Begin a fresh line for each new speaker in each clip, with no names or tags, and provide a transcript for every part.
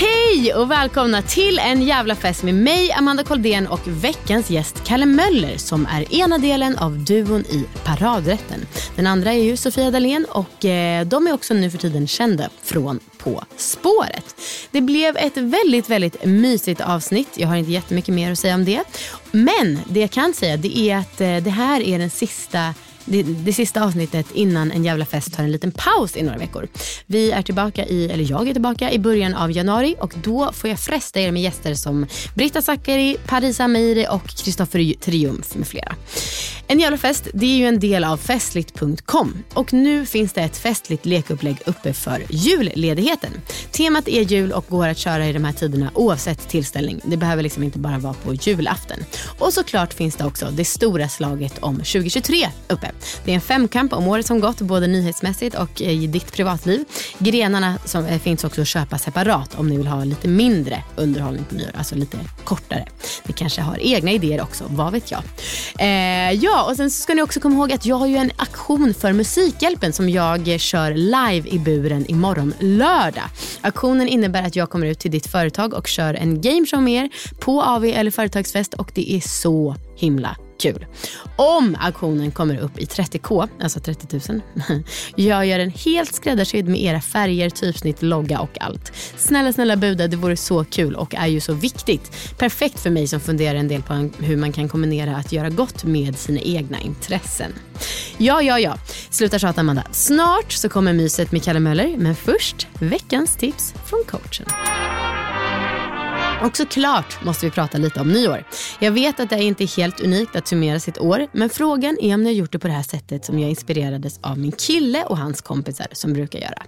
Hej och välkomna till en jävla fest med mig, Amanda Koldén och veckans gäst Kalle Möller som är ena delen av duon i Paradrätten. Den andra är ju Sofia Dalén och eh, de är också nu för tiden kända från På spåret. Det blev ett väldigt, väldigt mysigt avsnitt. Jag har inte jättemycket mer att säga om det. Men det jag kan säga det är att eh, det här är den sista det, det sista avsnittet innan en jävla fest tar en liten paus i några veckor. Vi är tillbaka i, eller jag är tillbaka i början av januari och då får jag fresta er med gäster som Britta Zackari, Parisa Amiri och Kristoffer Triumf med flera. En jävla fest det är ju en del av festligt.com och nu finns det ett festligt lekupplägg uppe för julledigheten. Temat är jul och går att köra i de här tiderna oavsett tillställning. Det behöver liksom inte bara vara på julafton. Och såklart finns det också det stora slaget om 2023 uppe. Det är en femkamp om året som gått, både nyhetsmässigt och eh, i ditt privatliv. Grenarna som eh, finns också att köpa separat om ni vill ha lite mindre underhållning på nyår, alltså lite kortare. Ni kanske har egna idéer också, vad vet jag. Eh, ja, och sen ska ni också komma ihåg att jag har ju en aktion för Musikhjälpen som jag kör live i buren imorgon lördag. Aktionen innebär att jag kommer ut till ditt företag och kör en gameshow med er på AV eller företagsfest och det är så himla kul. Om auktionen kommer upp i 30k, alltså 30 000, jag gör en helt skräddarsydd med era färger, typsnitt, logga och allt. Snälla, snälla buda, det vore så kul och är ju så viktigt. Perfekt för mig som funderar en del på hur man kan kombinera att göra gott med sina egna intressen. Ja, ja, ja. Sluta tjata Amanda. Snart så kommer myset med Kalle Möller, men först veckans tips från coachen. Och såklart måste vi prata lite om nyår. Jag vet att det inte är helt unikt att summera sitt år, men frågan är om ni har gjort det på det här sättet som jag inspirerades av min kille och hans kompisar som brukar göra.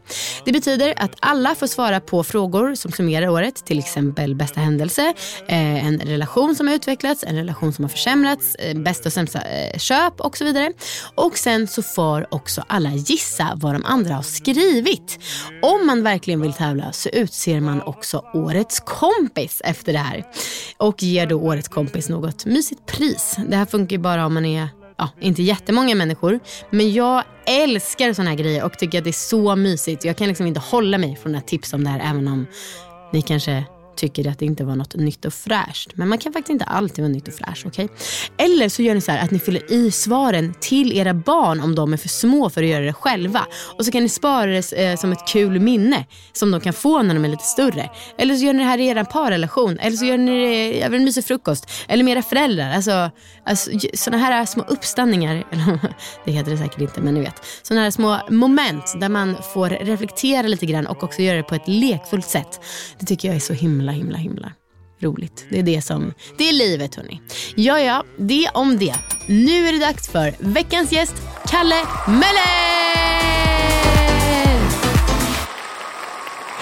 Det betyder att alla får svara på frågor som summerar året, till exempel bästa händelse, eh, en relation som har utvecklats, en relation som har försämrats, eh, bästa och sämsta eh, köp och så vidare. Och sen så får också alla gissa vad de andra har skrivit. Om man verkligen vill tävla så utser man också årets kompis efter det här. Och ger då årets kompis något mysigt pris. Det här funkar ju bara om man är ja, inte jättemånga människor. Men jag älskar såna här grejer och tycker att det är så mysigt. Jag kan liksom inte hålla mig från att tipsa om det här även om ni kanske tycker att det inte var något nytt och fräscht. Men man kan faktiskt inte alltid vara nytt och fräscht. Okay? Eller så gör ni så här att ni fyller i svaren till era barn om de är för små för att göra det själva. Och så kan ni spara det eh, som ett kul minne som de kan få när de är lite större. Eller så gör ni det här i er parrelation. Eller så gör ni det över en mysig frukost. Eller med era föräldrar. Alltså, alltså sådana här små uppstanningar. det heter det säkert inte men ni vet. Sådana här små moment där man får reflektera lite grann och också göra det på ett lekfullt sätt. Det tycker jag är så himla himla himla, himla, roligt. Det är det som, det är livet hörni. Ja, ja, det om det. Nu är det dags för veckans gäst, Kalle Möller!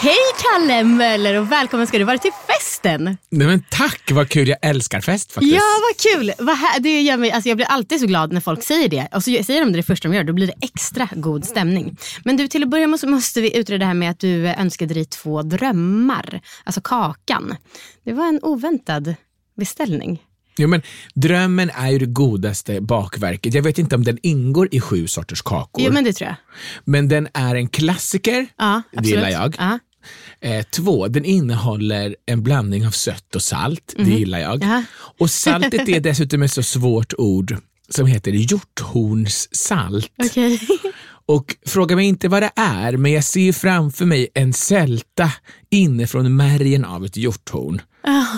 Hej Kalle Möller och välkommen ska du vara till festen.
Nej men tack, vad kul. Jag älskar fest faktiskt.
Ja, vad kul. Vad här, det gör mig, alltså jag blir alltid så glad när folk säger det. Och så säger de det, det första de gör, då blir det extra god stämning. Men du, till att börja med så måste vi utreda det här med att du önskade dig två drömmar. Alltså kakan. Det var en oväntad beställning.
Jo, men drömmen är ju det godaste bakverket. Jag vet inte om den ingår i sju sorters kakor.
Jo, men det tror jag.
Men den är en klassiker.
Ja,
det gillar jag.
Ja.
Eh, två, den innehåller en blandning av sött och salt. Det gillar jag.
Jaha.
Och saltet är dessutom ett så svårt ord som heter hjorthornssalt.
Okej.
Och fråga mig inte vad det är, men jag ser framför mig en sälta inifrån märgen av ett hjorthorn.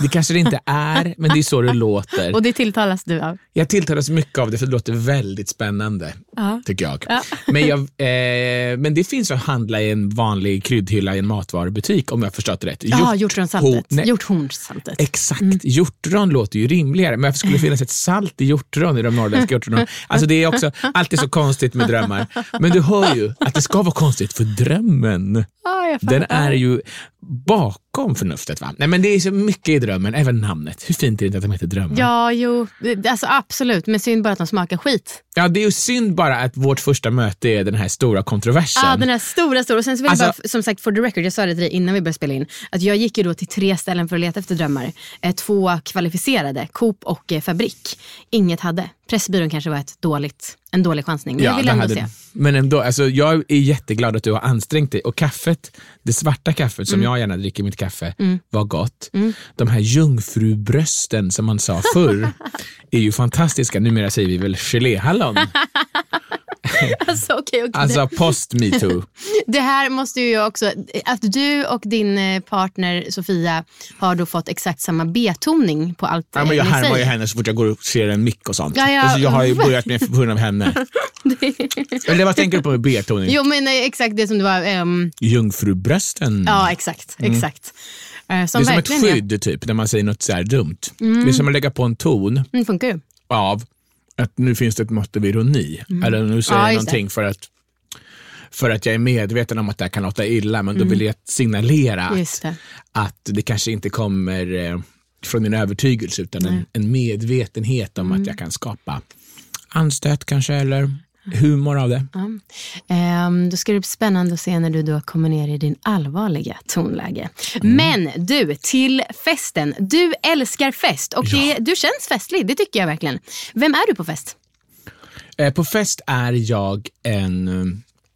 Det kanske det inte är, men det är så det låter.
Och det tilltalas du av?
Jag tilltalas mycket av det för det låter väldigt spännande,
Ja.
tycker jag. Men, jag eh, men det finns att handla i en vanlig kryddhylla i en matvarubutik om jag förstått rätt.
Ja,
Hjort-
hjortronsaltet.
nej,
Hjorthornssaltet.
Exakt, hjortron låter ju rimligare, men varför skulle det finnas ett salt i hjortron i de norrländska hjortronen? Alltså det är också alltid så konstigt med drömmar. Men du hör ju att det ska vara konstigt för drömmen,
Ja,
den är ju bak bakom förnuftet. Va? Nej men det är så mycket i drömmen, även namnet. Hur fint är det inte att de heter drömmar?
Ja, jo, alltså absolut. Men synd bara att de smakar skit.
Ja, det är ju synd bara att vårt första möte är den här stora kontroversen.
Ja, den här stora, stora. Och sen så vill jag
Alltså-
bara, som sagt, for the record, jag sa det till dig innan vi började spela in, att jag gick ju då till tre ställen för att leta efter drömmar. Eh, två kvalificerade, Coop och eh, Fabrik. Inget hade. Pressbyrån kanske var ett dåligt, en dålig chansning, men jag vill ändå
hade
se.
Men ändå, alltså, jag är jätteglad att du har ansträngt dig. Och kaffet, det svarta kaffet som
Mm.
jag gärna dricker i mitt kaffe, var gott. De här jungfrubrösten som man sa förr är ju fantastiska. Numera säger vi väl geléhallon.
Alltså, okej, okej.
Alltså post metoo.
Det här måste ju jag också, att du och din eh, partner Sofia har då fått exakt samma betoning på allt
Ja, men jag härmar ju henne så fort jag går och ser en mick och sånt.
Ja, ja,
och så jag har ju börjat med på grund av henne. Eller vad tänker du på med betoning?
Jo men eh, exakt det som det var, ehm,
Jungfrubrösten.
ja exakt, exakt. Eh, Som
Mm. det är som ett skydd typ, när man säger något så här dumt. Det är som att lägga på en ton
Mm, funkar ju.
av att nu finns det ett mått av ironi. Eller nu säger
Mm. Ja,
jag
det.
någonting för att, för att jag är medveten om att det här kan låta illa, men då vill jag signalera
Mm.
Att,
det.
att det kanske inte kommer eh, från min övertygelse utan en, en medvetenhet om
Mm.
att jag kan skapa anstöt kanske eller humor av det.
Ehm, då ska det bli spännande att se när du då kommer ner i din allvarliga tonläge.
Mm.
Men du, till festen. Du älskar fest och det, du känns festlig, det tycker jag verkligen. Vem är du på fest?
Eh, på fest är jag en...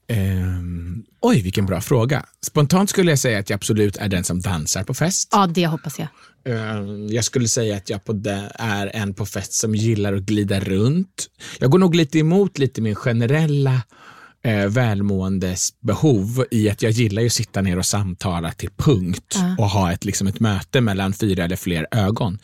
Eh, oj, vilken bra fråga. Spontant skulle jag säga att jag absolut är den som dansar på fest.
Ja, det hoppas jag.
Eh, Jag skulle säga att jag på det är en på fest som gillar att glida runt. Jag går nog lite emot lite min generella eh, välmåendes behov i att jag gillar ju att sitta ner och samtala till punkt och ha ett, liksom ett möte mellan fyra eller fler ögon.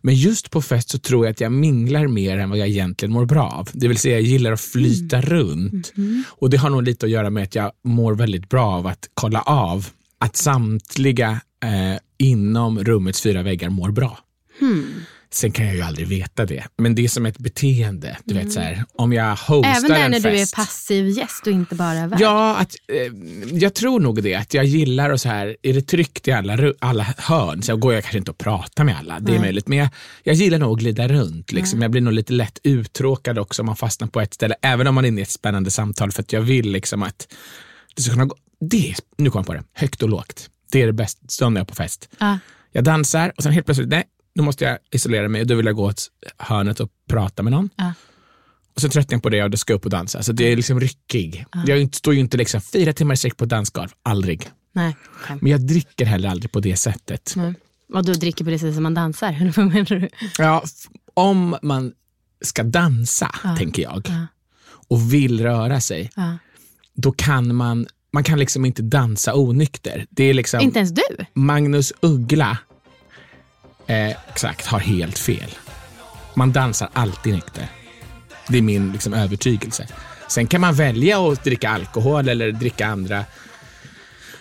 Men just på fest så tror jag att jag minglar mer än vad jag egentligen mår bra av. Det vill säga jag gillar att flyta runt och det har nog lite att göra med att jag mår väldigt bra av att kolla av att samtliga eh, inom rummets fyra väggar mår bra. Sen kan jag ju aldrig veta det, men det är som ett beteende. Du vet, så här, om jag hostar
Även där
en
när
fest.
du är passiv gäst och inte bara värd.
Ja, att, eh, jag tror nog det. Att jag gillar och så här, är det tryggt i alla, alla hörn så går jag kanske inte och pratar med alla. Det är möjligt. Men jag, jag gillar nog att glida runt. Liksom. Jag blir nog lite lätt uttråkad också om man fastnar på ett ställe. Även om man är inne i ett spännande samtal. För att jag vill liksom att det ska kunna gå. Det, nu kom jag på det. Högt och lågt. Det är det bästa. Så när jag är på fest.
Ja.
Jag dansar och sen helt plötsligt, nej, nu måste jag isolera mig och då vill jag gå åt hörnet och prata med någon.
Ja.
Och så tröttnar jag på det och då ska jag upp och dansa. Så det är liksom ryckig. Jag inte- står ju inte liksom fyra timmar i sträck på dansgolv. Aldrig.
Nej. okej.
Men jag dricker heller aldrig på det sättet.
Nej. Och du dricker på det sättet som man dansar? Vad menar du?
Ja, om man ska dansa, tänker jag, och vill röra sig, då kan man, man kan liksom inte dansa onykter. Det är liksom,
Inte ens du?
Magnus Uggla, eh, exakt, har helt fel. Man dansar alltid nykter. Det är min liksom, övertygelse. Sen kan man välja att dricka alkohol eller dricka andra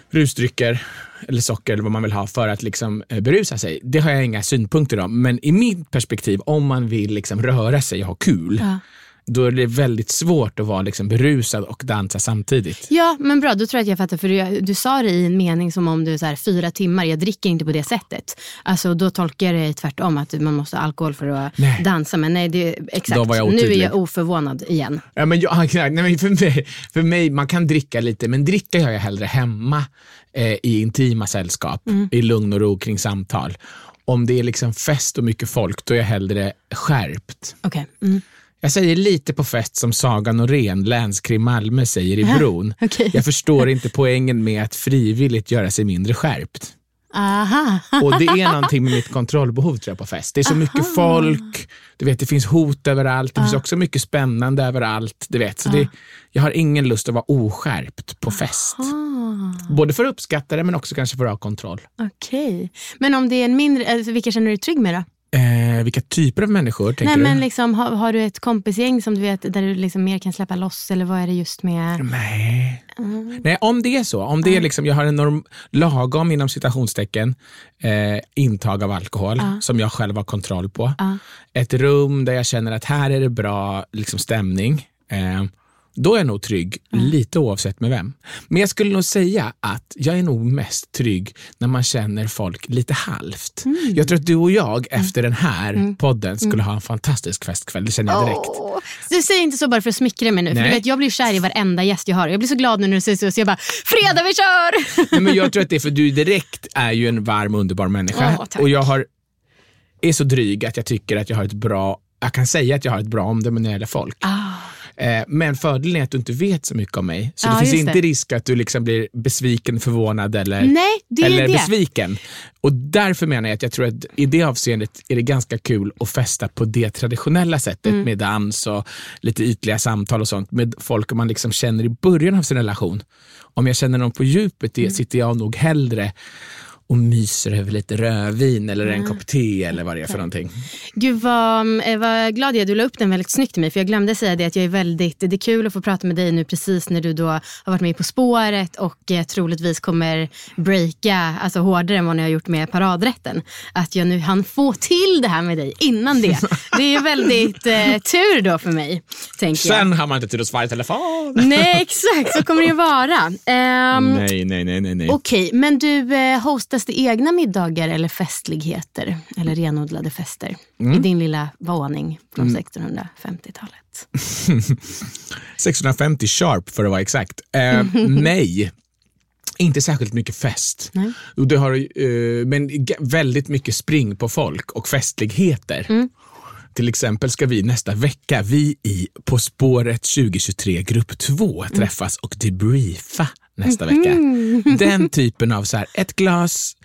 rusdrycker eller socker eller vad man vill ha för att liksom, eh, berusa sig. Det har jag inga synpunkter om. Men i mitt perspektiv, om man vill liksom, röra sig och ha kul,
Ja.
Då är det väldigt svårt att vara liksom, berusad och dansa samtidigt.
Ja, men bra. Då tror jag att jag fattar. För du, du sa det i en mening som om du är fyra timmar, jag dricker inte på det sättet. Alltså, då tolkar jag det tvärtom, att man måste ha alkohol för att
Nej.
dansa. Men nej, det, exakt. Nu är jag oförvånad igen.
Ja, men jag, nej, men för, mig, för mig, man kan dricka lite, men dricka gör jag hellre hemma eh, i intima sällskap, i lugn och ro kring samtal. Om det är liksom fest och mycket folk, då är jag hellre skärpt.
Okej. Mm.
Jag säger lite på fest som Saga Norén, länskrim Malmö, säger i Bron.
okej.
Jag förstår inte poängen med att frivilligt göra sig mindre skärpt.
Aha.
Och det är någonting med mitt kontrollbehov tror jag på fest. Det är så mycket folk, du vet det finns hot överallt, det finns också mycket spännande överallt. Du vet, så det, jag har ingen lust att vara oskärpt på fest. Både för att uppskatta det men också kanske för att ha kontroll.
Okej. Men om det är en mindre, alltså, vilka känner du dig trygg med då?
Eh, vilka typer av människor tänker
Nej,
du?
men liksom, har, har du ett kompisgäng som du vet där du liksom mer kan släppa loss eller vad är det just med?
Nej. Nej, om det är så. Om det är liksom, jag har en norm, lagom inom citationstecken eh, intag av alkohol som jag själv har kontroll på. Ett rum där jag känner att här är det bra liksom, stämning. Eh, då är jag nog trygg, lite oavsett med vem. Men jag skulle nog säga att jag är nog mest trygg när man känner folk lite halvt. Jag tror att du och jag efter den här podden skulle ha en fantastisk festkväll, det känner jag direkt.
Åh, Du säger inte så bara för att smickra mig nu. För du vet, jag blir kär i varenda gäst jag har. Jag blir så glad nu när du säger så. Så jag bara, fredag vi kör!
Nej, men jag tror att det är för du direkt är ju en varm underbar människa.
Tack.
och jag har, är så dryg att jag tycker att jag har ett bra, jag kan säga att jag har ett bra omdöme när det gäller folk. Eh, men fördelen är att du inte vet så mycket om mig. Så.
Ja,
det finns inte
det.
risk att du liksom blir besviken, förvånad eller,
Nej,
eller besviken. Och därför menar jag att jag tror att i det avseendet är det ganska kul att festa på det traditionella sättet
Mm.
med dans och lite ytliga samtal och sånt med folk man liksom känner i början av sin relation. Om jag känner någon på djupet
Mm.
det sitter jag nog hellre och myser över lite rödvin eller
Mm.
en kopp te eller vad det är för någonting.
Gud vad, eh, vad glad jag är. Du la upp den väldigt snyggt till mig. För jag glömde säga det att jag är väldigt, det är kul att få prata med dig nu precis när du då har varit med På spåret och eh, troligtvis kommer breaka alltså hårdare än vad ni har gjort med paradrätten. Att jag nu hann få till det här med dig innan det. Det är väldigt eh, tur då för mig. Tänker jag.
Sen har man inte tid att svara i telefon.
Nej exakt, så kommer det ju vara. Ehm,
Nej, nej, nej, nej. nej.
Okej, men du, eh, hostas det egna middagar eller festligheter? Eller renodlade fester? I din lilla våning från 1650-talet?
650 sharp för att vara exakt. Eh, nej. Inte särskilt mycket fest.
Nej.
Det har, eh, men väldigt mycket spring på folk och festligheter. Till exempel ska vi nästa vecka, vi i På spåret 2023 grupp 2 träffas och debriefa nästa vecka. Den typen av så här, ett glas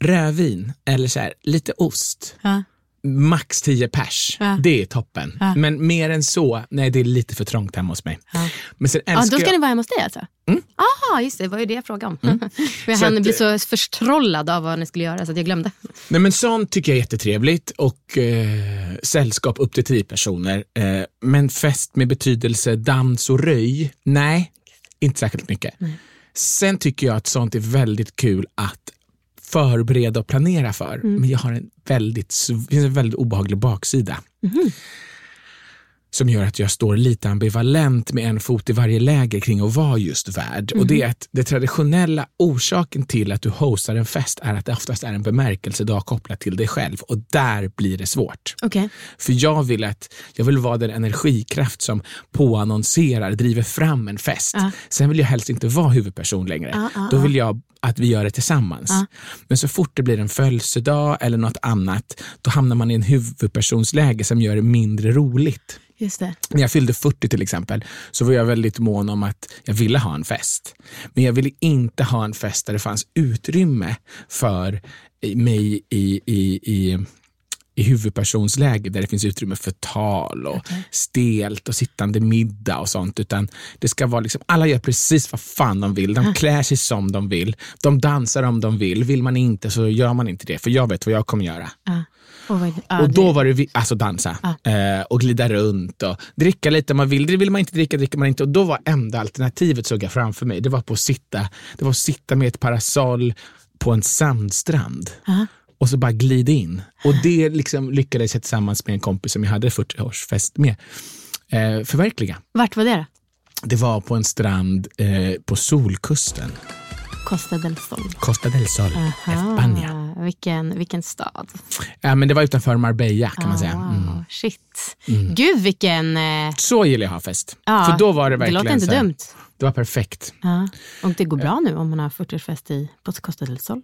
rödvin eller så här, lite ost.
Ja.
Max 10 pers.
Ja.
Det är toppen. Men mer än så, nej det är lite för trångt hemma hos mig. Men sen
Ja, då ska
jag...
ni vara hemma hos dig alltså? Aha, just det. Det var ju det jag frågade om. jag
Så
hann
att-
bli så förstrollad av vad ni skulle göra så att jag glömde.
Nej, men sånt tycker jag är jättetrevligt och eh, sällskap upp till tio personer. Eh, men fest med betydelse dans och röj, nej, inte särskilt mycket. Sen tycker jag att sånt är väldigt kul att förbereda och planera för. Men jag har en väldigt, en väldigt obehaglig baksida. Som gör att jag står lite ambivalent med en fot i varje läger kring att vara just värd. Och det är att det traditionella orsaken till att du hostar en fest är att det oftast är en bemärkelsedag kopplat till dig själv och där blir det svårt.
Okej.
För jag vill att jag vill vara den energikraft som påannonserar, driver fram en fest. Sen vill jag helst inte vara huvudperson längre. Då vill jag att vi gör det tillsammans. Men så fort det blir en födelsedag eller något annat, då hamnar man i en huvudpersonsläge som gör det mindre roligt. När jag fyllde 40 till exempel så var jag väldigt mån om att jag ville ha en fest. Men jag ville inte ha en fest där det fanns utrymme för mig i, i, i, i huvudpersonsläge där det finns utrymme för tal och stelt och sittande middag och sånt. Utan det ska vara liksom, alla gör precis vad fan de vill. De klär sig som de vill. De dansar om de vill. Vill man inte så gör man inte det. För jag vet vad jag kommer göra.
Ja. Och, vad, ja,
Och då
det-
var det alltså dansa eh, och glida runt och dricka lite om man vill. Det vill man inte dricka, dricker man inte. Och då var enda alternativet såg jag framför mig. Det var på att sitta, det var att sitta med ett parasoll på en sandstrand. Och så bara glida in. Och det liksom lyckades jag tillsammans med en kompis som jag hade 40-årsfest med eh, förverkliga.
Vart var det då?
Det var på en strand eh, på Solkusten,
Costa del Sol.
Costa del Sol.
Ah, vilken, vilken stad.
Ja, men det var utanför Marbella kan man säga.
Ah,
Mm.
Shit. Gud vilken... Eh,
Så gillar jag att ha fest.
ja,
För då var det
det
verkligen
låter inte dumt.
Det var perfekt.
Ja. Och det går bra nu om man har 40-årsfest i på Costa del Sol.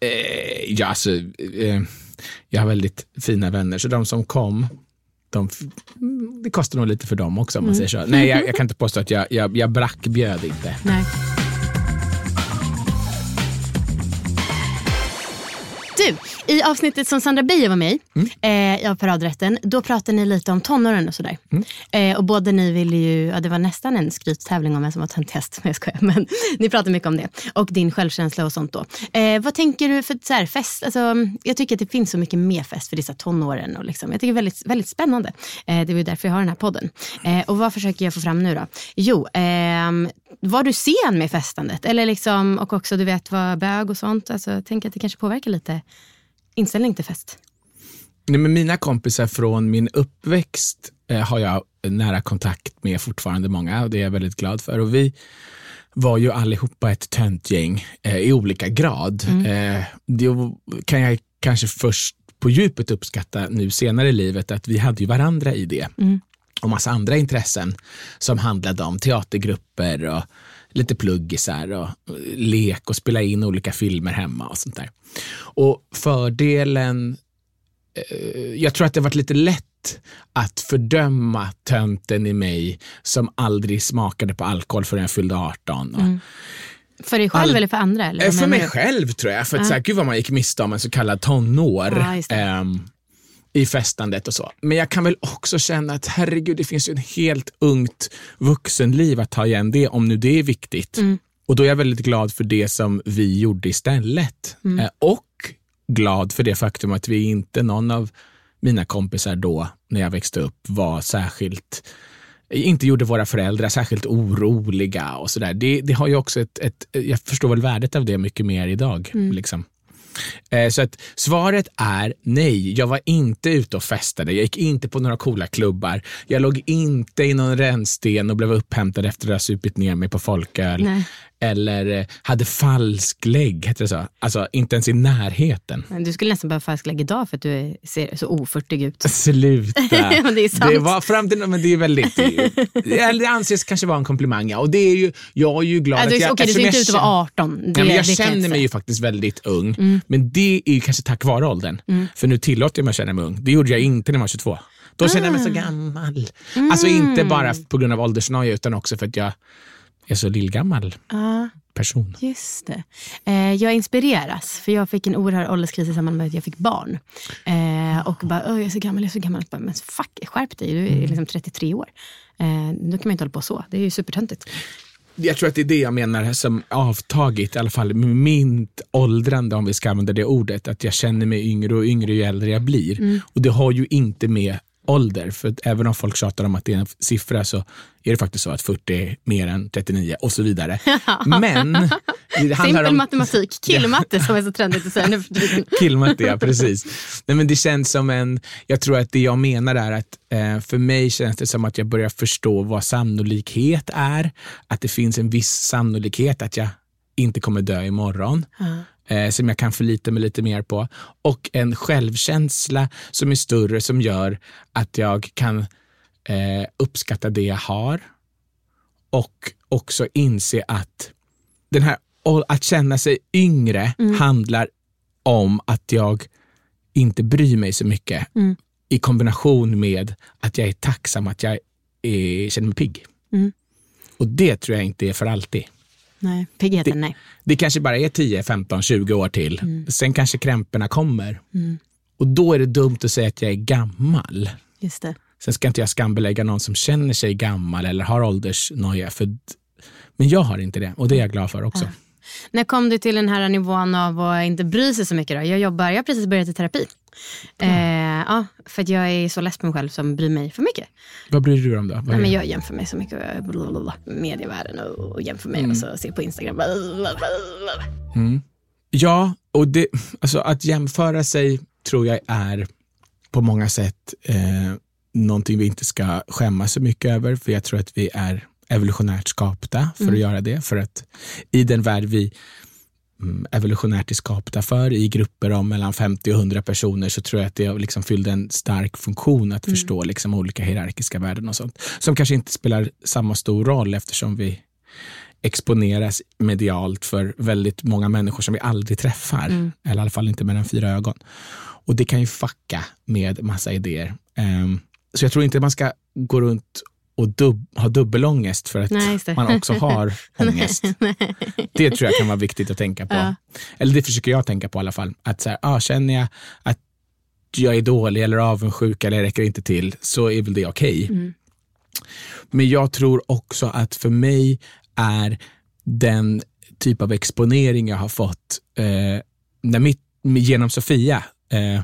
Eh, ja, alltså, eh, jag har väldigt fina vänner, så de som kom, de, mm, det kostar nog lite för dem också om man säger så. Nej, jag, jag kan inte påstå att jag, jag, jag brackbjöd inte.
Nej. Du, i avsnittet som Sandra Beijer var med i,
Mm.
eh, av Paradrätten, då pratade ni lite om tonåren och sådär.
Mm.
Eh, och båda ni ville ju, ja, det var nästan en skryttävling om vem som var töntigast, jag skojar, men ni pratade mycket om det. Och din självkänsla och sånt då. Eh, vad tänker du för så här, fest, alltså, jag tycker att det finns så mycket mer fest för dessa tonåren. Och liksom, jag tycker det är väldigt, väldigt spännande. Eh, det är ju därför jag har den här podden. Eh, och vad försöker jag få fram nu då? Jo, ehm, var du sen med festandet? Eller liksom, och också du vet vad bög och sånt. Alltså, tänker att det kanske påverkar lite inställning till fest.
Nej, men mina kompisar från min uppväxt eh, har jag nära kontakt med fortfarande många och det är jag väldigt glad för. Och vi var ju allihopa ett töntgäng eh, i olika grad. Eh, det kan jag kanske först på djupet uppskatta nu senare i livet att vi hade ju varandra i det. Och massa andra intressen som handlade om teatergrupper och lite pluggisar och eh, lek och spela in olika filmer hemma och sånt där. Och fördelen eh, jag tror att det har varit lite lätt att fördöma tönten i mig som aldrig smakade på alkohol förrän jag fyllde 18. Och,
För dig själv
All-
eller för andra? Eller
Eh, För mig
du?
själv tror jag. För att så här, gud vad man gick miste om en så kallad tonår ehm, i festandet och så. Men jag kan väl också känna att herregud, det finns ju en helt ungt vuxenliv att ta igen det, om nu det är viktigt.
Mm.
Och då är jag väldigt glad för det som vi gjorde istället.
Mm.
Eh, och glad för det faktum att vi inte, någon av mina kompisar då, när jag växte upp, var särskilt inte gjorde våra föräldrar särskilt oroliga och sådär. Det, det har ju också ett, ett, jag förstår väl värdet av det mycket mer idag. Liksom. Eh, så att svaret är nej. Jag var inte ute och festade. Jag gick inte på några coola klubbar. Jag låg inte i någon rännsten och blev upphämtad efter att ha supit ner mig på folköl.
Nej.
Eller eh, hade falsk lägg, heter det så? Alltså inte ens i närheten.
Du skulle nästan behöva falsklägg idag för att du ser så oförtig ut.
Sluta.
Det är sant.
Det var fram till, men det är väldigt, det anses kanske vara en komplimang. Ja. Och det är ju, jag är ju glad
Alltså,
att jag...
Okej, du ser inte ut att vara
känner-
18. Det,
Ja, men jag känner mig ju faktiskt väldigt ung, men det är ju kanske tack vare åldern. För nu tillåter jag mig att känna mig ung. Det gjorde jag inte när jag var 22. Då känner jag mig så gammal. Alltså inte bara på grund av åldersnoja utan också för att jag är så lillgammal
Ja,
person.
just det. Eh, jag inspireras, för jag fick en oerhörd ålderskris i samband med att jag fick barn. Eh, och bara, "Åh, jag är så gammal, jag är så gammal. Bara, Men fuck, skärp dig, du är liksom 33 år. Eh, då kan man inte hålla på så, det är ju supertöntigt.
Jag tror att det är det jag menar som avtagit, i alla fall mitt åldrande, om vi ska använda det ordet. Att jag känner mig yngre och yngre ju äldre jag blir. Och det har ju inte med ålder, för även om folk tjatar om att det är en siffra så är det faktiskt så att 40 är mer än 39 och så vidare. Men det handlar
Simpel
om
matematik, killmatte som är så trendigt att säga nu för tiden.
Killmatte, ja precis. Nej, men det känns som en, jag tror att det jag menar är att eh, för mig känns det som att jag börjar förstå vad sannolikhet är. Att det finns en viss sannolikhet att jag inte kommer dö imorgon. Eh, som jag kan förlita mig lite mer på. Och en självkänsla som är större som gör att jag kan eh, uppskatta det jag har. Och också inse att den här, att känna sig yngre handlar om att jag inte bryr mig så mycket i kombination med att jag är tacksam att jag är, känner mig pigg.
Mm.
Och det tror jag inte är för alltid.
Nej, piggheten nej.
Det kanske bara är 10, 15, 20 år till.
Mm.
Sen kanske krämporna kommer. Och då är det dumt att säga att jag är gammal.
Just det.
Sen ska inte jag skambelägga någon som känner sig gammal eller har åldersnoja. För, men jag har inte det och det är jag glad för också.
När kom du till den här nivån av att inte bry sig så mycket? Då? Jag jobbar, jag har precis börjat i terapi. Eh, ja, för att jag är så less på mig själv som bryr mig för mycket.
Vad bryr du dig om då?
Nej, men jag jämför mig så mycket med medievärlden och, jämför mig och så ser på Instagram. blablabla.
Ja, och det, alltså att jämföra sig tror jag är på många sätt eh, någonting vi inte ska skämmas så mycket över. För jag tror att vi är evolutionärt skapta för att göra det. För att i den värld vi mm, evolutionärt är skapta för, i grupper om mellan 50 och 100 personer, så tror jag att det liksom fyllde en stark funktion att förstå liksom olika hierarkiska värden och sånt. Som kanske inte spelar samma stor roll eftersom vi exponeras medialt för väldigt många människor som vi aldrig träffar. Eller i alla fall inte mellan fyra ögon. Och det kan ju fucka med massa idéer. Ehm, så jag tror inte man ska gå runt och dub, ha dubbelångest för att
Nej,
man också har ångest. det tror jag kan vara viktigt att tänka på.
Ja.
Eller det försöker jag tänka på i alla fall. Att så här, ah, känner jag att jag är dålig eller avundsjuk eller räcker inte till så är väl det okej.
Mm.
Men jag tror också att för mig är den typ av exponering jag har fått eh, när mitt, genom Sofia, eh,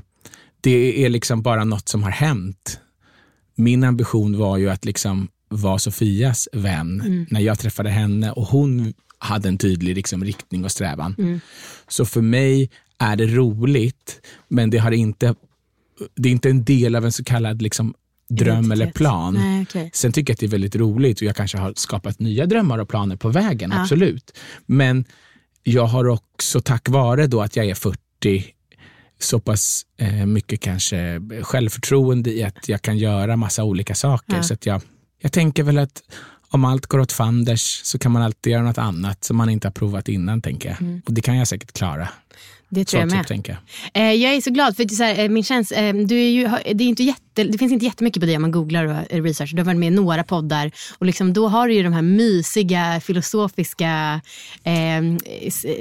det är liksom bara något som har hänt. Min ambition var ju att liksom vara Sofias vän när jag träffade henne och hon hade en tydlig liksom, riktning och strävan. Så för mig är det roligt, men det, har inte, det är inte en del av en så kallad liksom, dröm
Identitet.
eller plan.
Nej, okej.
Sen tycker jag att det är väldigt roligt och jag kanske har skapat nya drömmar och planer på vägen, absolut. Men jag har också tack vare då att jag är 40 så pass eh, mycket kanske självförtroende i att jag kan göra massa olika saker. Så att jag, jag tänker väl att om allt går åt fanders så kan man alltid göra något annat som man inte har provat innan, tänker jag. Och det kan jag säkert klara.
Det tror
Så
jag
typ
med.
tänker jag.
Eh, jag är så glad för att så här, eh, min käns, eh, du är ju, det, är inte jätte, det finns inte jättemycket på dig om man googlar och eh, research. Du har varit med i några poddar och liksom, då har du ju de här mysiga filosofiska eh,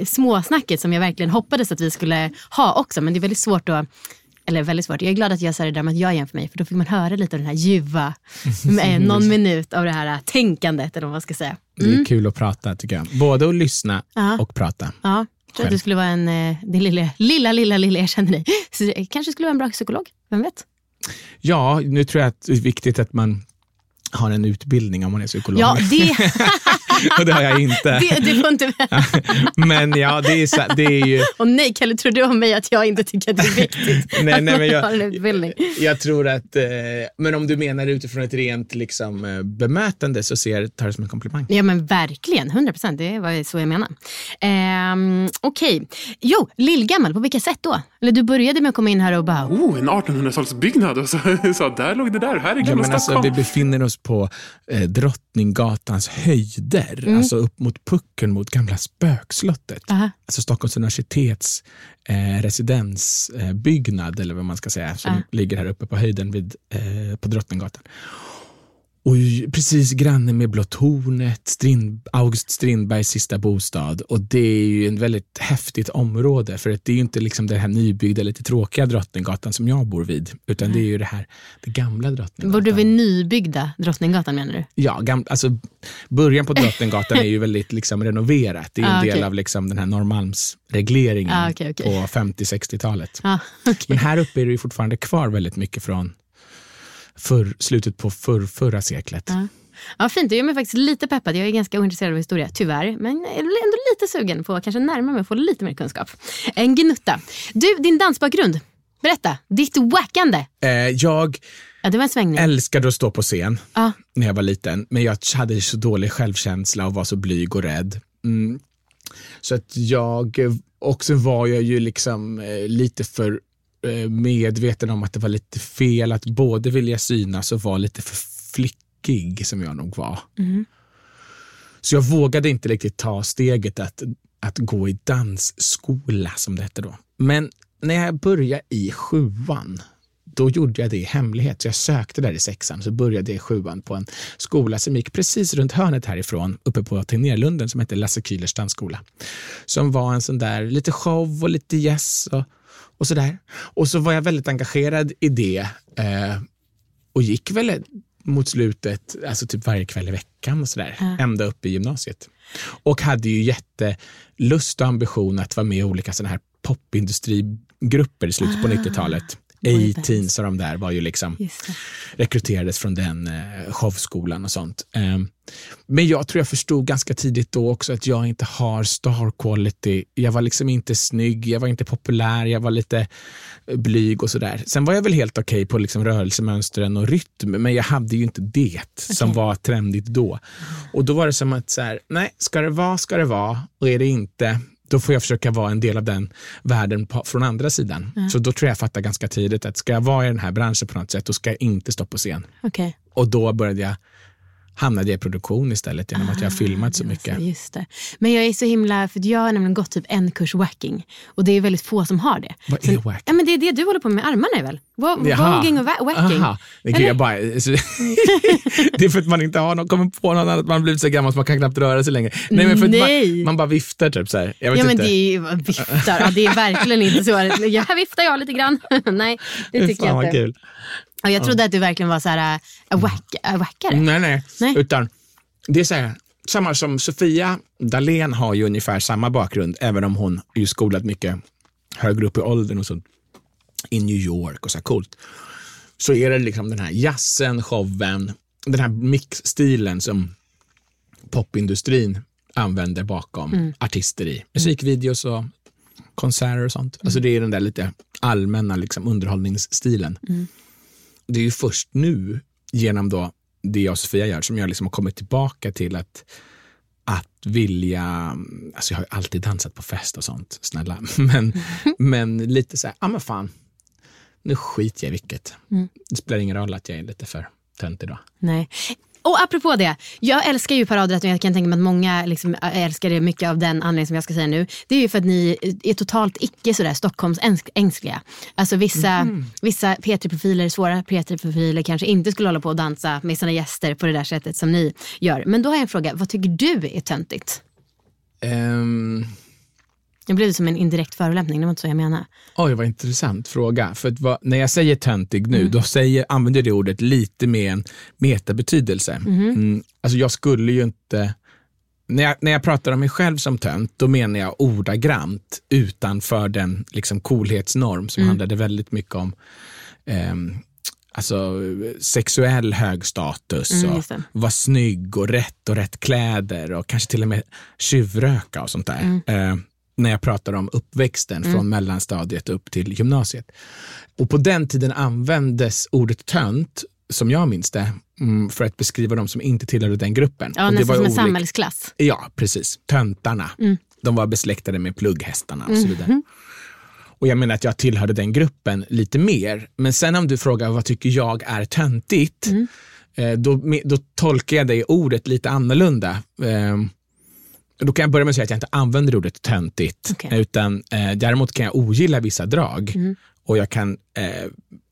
småsnacket som jag verkligen hoppades att vi skulle ha också. Men det är väldigt svårt att eller väldigt svårt. Jag är glad att jag sa det där med att jag jämför mig för då fick man höra lite av den här ljuva, eh, någon minut av det här tänkandet eller vad man ska säga.
Det är kul att prata tycker jag. Både att lyssna
Ja.
och prata.
Ja, jag tror att du skulle vara en, eh, din lilla, lilla, lilla, lilla, jag känner dig. Så kanske skulle vara en bra psykolog, vem vet?
Ja, nu tror jag att det är viktigt att man har en utbildning om man är psykolog.
Ja, det,
och det har jag inte.
det, det får inte...
Men ja, det är, så, det är ju...
Och nej, Kalle, tror du om mig att jag inte tycker att det är viktigt
Nej,
att
nej, men
man har en
jag,
utbildning?
jag tror att, eh, men om du menar utifrån ett rent liksom, eh, bemötande så ser jag tar det som en komplimang.
Ja men verkligen, 100 procent. Det var så jag menar. Ehm, Okej, jo, lillgammal, på vilka sätt då? Eller du började med att komma in här och bara,
Oh, en 1800-talsbyggnad. Och så, så där låg det där. Här är
Ja,
gamla
men alltså,
Stockholm.
vi befinner oss på eh, Drottninggatans höjder,
Mm.
alltså upp mot pucken mot gamla spökslottet.
Aha.
Alltså Stockholms universitets eh, residensbyggnad, byggnad, eller vad man ska säga, som ligger här uppe på höjden vid, eh, på Drottninggatan. Och precis granne med Blå tornet, Strind, August Strindbergs sista bostad. Och det är ju ett väldigt häftigt område för att det är ju inte liksom det här nybyggda, lite tråkiga Drottninggatan som jag bor vid, utan det är ju det här det gamla Drottninggatan.
bor du vid nybyggda Drottninggatan menar du?
Ja, gam, alltså, början på Drottninggatan är ju väldigt liksom, renoverat. Det är en
Ah,
del
okej.
av liksom, den här Norrmalmsregleringen
Ah, okej, okej.
på 50-60-talet.
Ja, okej.
Men här uppe är det ju fortfarande kvar väldigt mycket från förr, slutet på förr, förra seklet.
Ja. Ja, fint. Det gör mig faktiskt lite peppad. Jag är ganska ointresserad av historia, tyvärr. Men jag är ändå lite sugen på att kanske närma mig och få lite mer kunskap. En gnutta. Du, din dansbakgrund. Berätta. Ditt wackande.
Eh, jag
Ja, det var en svängning.
älskade att stå på scen
Ja.
när jag var liten, men jag hade så dålig självkänsla och var så blyg och rädd. Mm. Så att jag, eh, och så var jag ju liksom eh, lite för medveten om att det var lite fel att både vilja synas och vara lite för flickig som jag nog var. Så jag vågade inte riktigt ta steget att, att gå i dansskola som det hette då. Men när jag började i sjuan, då gjorde jag det i hemlighet. Så jag sökte där i sexan, så började jag i sjuan på en skola som gick precis runt hörnet härifrån, uppe på Tegnérlunden, som hette Lasse Kühlers dansskola. Som var en sån där, lite show och lite yes och, och sådär. Och så var jag väldigt engagerad i det eh, och gick väl mot slutet, alltså typ varje kväll i veckan och sådär, ända upp i gymnasiet. Och hade ju jättelust och ambition att vara med i olika sådana här popindustrigrupper i slutet på 90-talet. A-Teens och de där var ju liksom rekryterades från den eh, showskolan och sånt. Ehm, men jag tror jag förstod ganska tidigt då också att jag inte har star quality. Jag var liksom inte snygg, jag var inte populär, jag var lite eh, blyg och sådär. Sen var jag väl helt okej på liksom rörelsemönstren och rytm, men jag hade ju inte det som var trendigt då. Och då var det som att så här, nej, ska det vara, ska det vara, och är det inte, då får jag försöka vara en del av den världen på, från andra sidan. Så då tror jag jag fattade ganska tidigt att ska jag vara i den här branschen på något sätt, då ska jag inte stå på scen.
Okej.
Och då började jag hamnade jag i produktion istället genom att jag har filmat så
Ah,
mycket.
Alltså, just det. Men jag är så himla, för jag har nämligen gått typ en kurs wacking och det är väldigt få som har det.
Vad är wacking?
Ja, men det är det du håller på med med armarna väl? Voguing och wacking.
Aha. Det, kan jag bara, så, det är för att man inte har någon, kommer på något annat, man har blivit så gammal så man kan knappt röra sig längre. Nej, men för. Man, man bara viftar typ så här.
Ja men
inte.
det är ju viftar. Ja, det är verkligen inte så. Ja, här viftar jag lite grann. Nej, det tycker
fan
jag inte.
kul.
Ja, jag trodde att du verkligen var så här, äh, wack, äh, wackare.
Nej, nej,
Nej.
Utan det är så här, samma som Sofia Dalén har ju ungefär samma bakgrund, även om hon är ju skolad mycket högre upp i åldern och så i New York och så här coolt. Så är det liksom den här jazzen, showen, den här mixstilen som popindustrin använder bakom artister i musikvideos och konserter och sånt. Alltså det är den där lite allmänna liksom underhållningsstilen. Det är ju först nu genom då det jag och Sofia gör som jag liksom har kommit tillbaka till att, att vilja, alltså jag har ju alltid dansat på fest och sånt, snälla, men, men lite så här, ja men fan, nu skiter jag i vilket. Det spelar ingen roll att jag är lite för tönt idag.
Nej. Och apropå det, jag älskar ju paradrätten och jag kan tänka mig att många liksom älskar det mycket av den anledning som jag ska säga nu. Det är ju för att ni är totalt icke sådär Stockholmsängsliga. Alltså vissa, vissa P3-profiler, svåra P3-profiler kanske inte skulle hålla på och dansa med sina gäster på det där sättet som ni gör. Men då har jag en fråga, vad tycker du är töntigt?
Ehm,
Det blev som en indirekt förolämpning, det var inte så jag menade.
Oj, vad intressant fråga. För vad, när jag säger töntig nu, då säger, använder jag det ordet lite med en metabetydelse. Mm, alltså jag skulle ju inte... När jag, när jag pratar om mig själv som tönt, då menar jag ordagrant utanför den liksom, coolhetsnorm som handlade väldigt mycket om ehm, alltså, sexuell hög status
Mm,
och
det.
vara snygg och rätt och rätt kläder och kanske till och med tjuvröka och sånt där.
Mm.
Eh, när jag pratar om uppväxten från mellanstadiet upp till gymnasiet. Och på den tiden användes ordet tönt, som jag minns det, mm, för att beskriva de som inte tillhörde den gruppen.
Ja,
och det
nästan
var
som en samhällsklass.
Ja, precis. Töntarna.
Mm.
De var besläktade med plugghästarna och så vidare. Och jag menar att jag tillhörde den gruppen lite mer. Men sen om du frågar vad tycker jag är töntigt,
Mm.
eh, då, då tolkar jag det ordet lite annorlunda. Då kan jag börja med att säga att jag inte använder ordet töntigt,
Okej.
utan eh, däremot kan jag ogilla vissa drag
Mm.
och jag kan eh,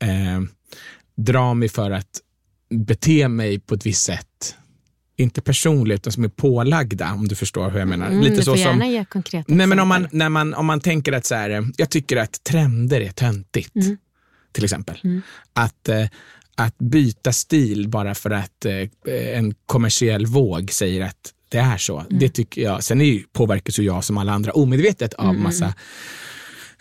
eh, dra mig för att bete mig på ett visst sätt. Inte personligt, utan som är pålagda, om du förstår hur jag menar.
Mm,
Lite
du
så
får
som,
gärna ge konkreta
Nej, men om man, när man, om man tänker att så här, eh, jag tycker att trender är töntigt,
Mm.
till exempel. Att, eh, att byta stil bara för att eh, en kommersiell våg säger att det är så.
Mm.
Det tycker jag. Sen är ju, påverkas ju jag som alla andra omedvetet av
Mm,
massa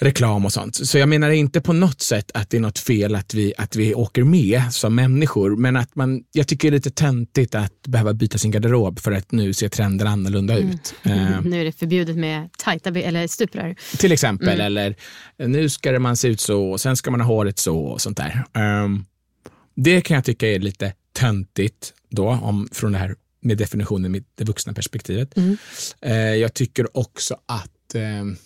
reklam och sånt. Så jag menar inte på något sätt att det är något fel att vi, att vi åker med som människor, men att man, jag tycker det är lite töntigt att behöva byta sin garderob för att nu ser trender annorlunda ut. Eh,
Nu är det förbjudet med tajta eller stuprör.
till exempel. Eller nu ska man se ut så och sen ska man ha håret så och sånt där. Ehm, det kan jag tycka är lite töntigt då, om, från det här med definitionen med det vuxna perspektivet. Eh, jag tycker också att ehm,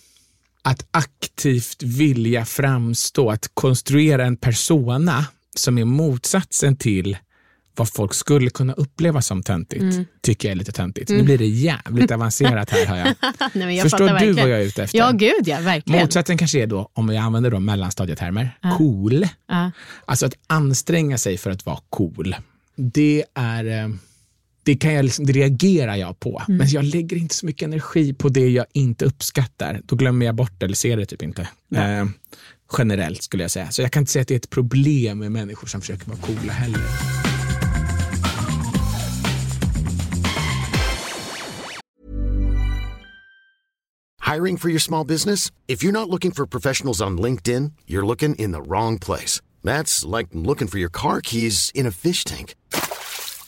att aktivt vilja framstå, att konstruera en persona som är motsatsen till vad folk skulle kunna uppleva som töntigt, tycker jag är lite töntigt. Nu blir det jävligt avancerat här hör jag.
Nej, men jag
Förstår du
verkligen.
vad jag är ute efter?
Ja, gud ja, verkligen.
Motsatsen kanske är då, om jag använder då mellanstadietermer, cool.
Ja.
Alltså att anstränga sig för att vara cool. Det är... Det, kan jag liksom, det reagerar jag på,
Mm.
men jag lägger inte så mycket energi på det jag inte uppskattar. Då glömmer jag bort det eller ser det typ inte. Eh, generellt skulle jag säga. Så jag kan inte säga att det är ett problem med människor som försöker vara coola heller.
Hiring for your small business? If you're not looking for professionals on LinkedIn, you're looking in the wrong place. That's like looking for your car keys in a fish tank.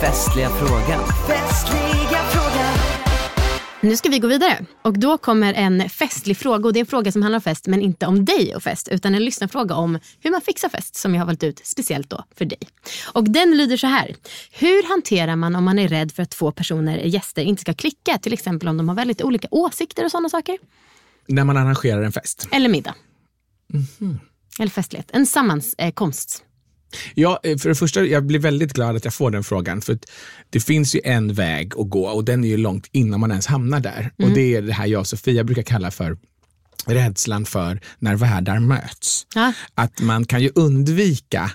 Festliga frågan.
Nu ska vi gå vidare och då kommer en festlig fråga och det är en fråga som handlar om fest men inte om dig och fest utan en lyssnarfråga om hur man fixar fest som jag har valt ut speciellt då för dig. Och den lyder så här. Hur hanterar man om man är rädd för att två personer, gäster, inte ska klicka? Till exempel om de har väldigt olika åsikter och sådana saker.
När man arrangerar en fest.
Eller middag. Eller festlighet. En sammankomst.
Ja, eh, för det första, jag blir väldigt glad att jag får den frågan. För att det finns ju en väg att gå och den är ju långt innan man ens hamnar där. Och det är det här jag och Sofia brukar kalla för rädslan för när världar möts.
Ja.
Att man kan ju undvika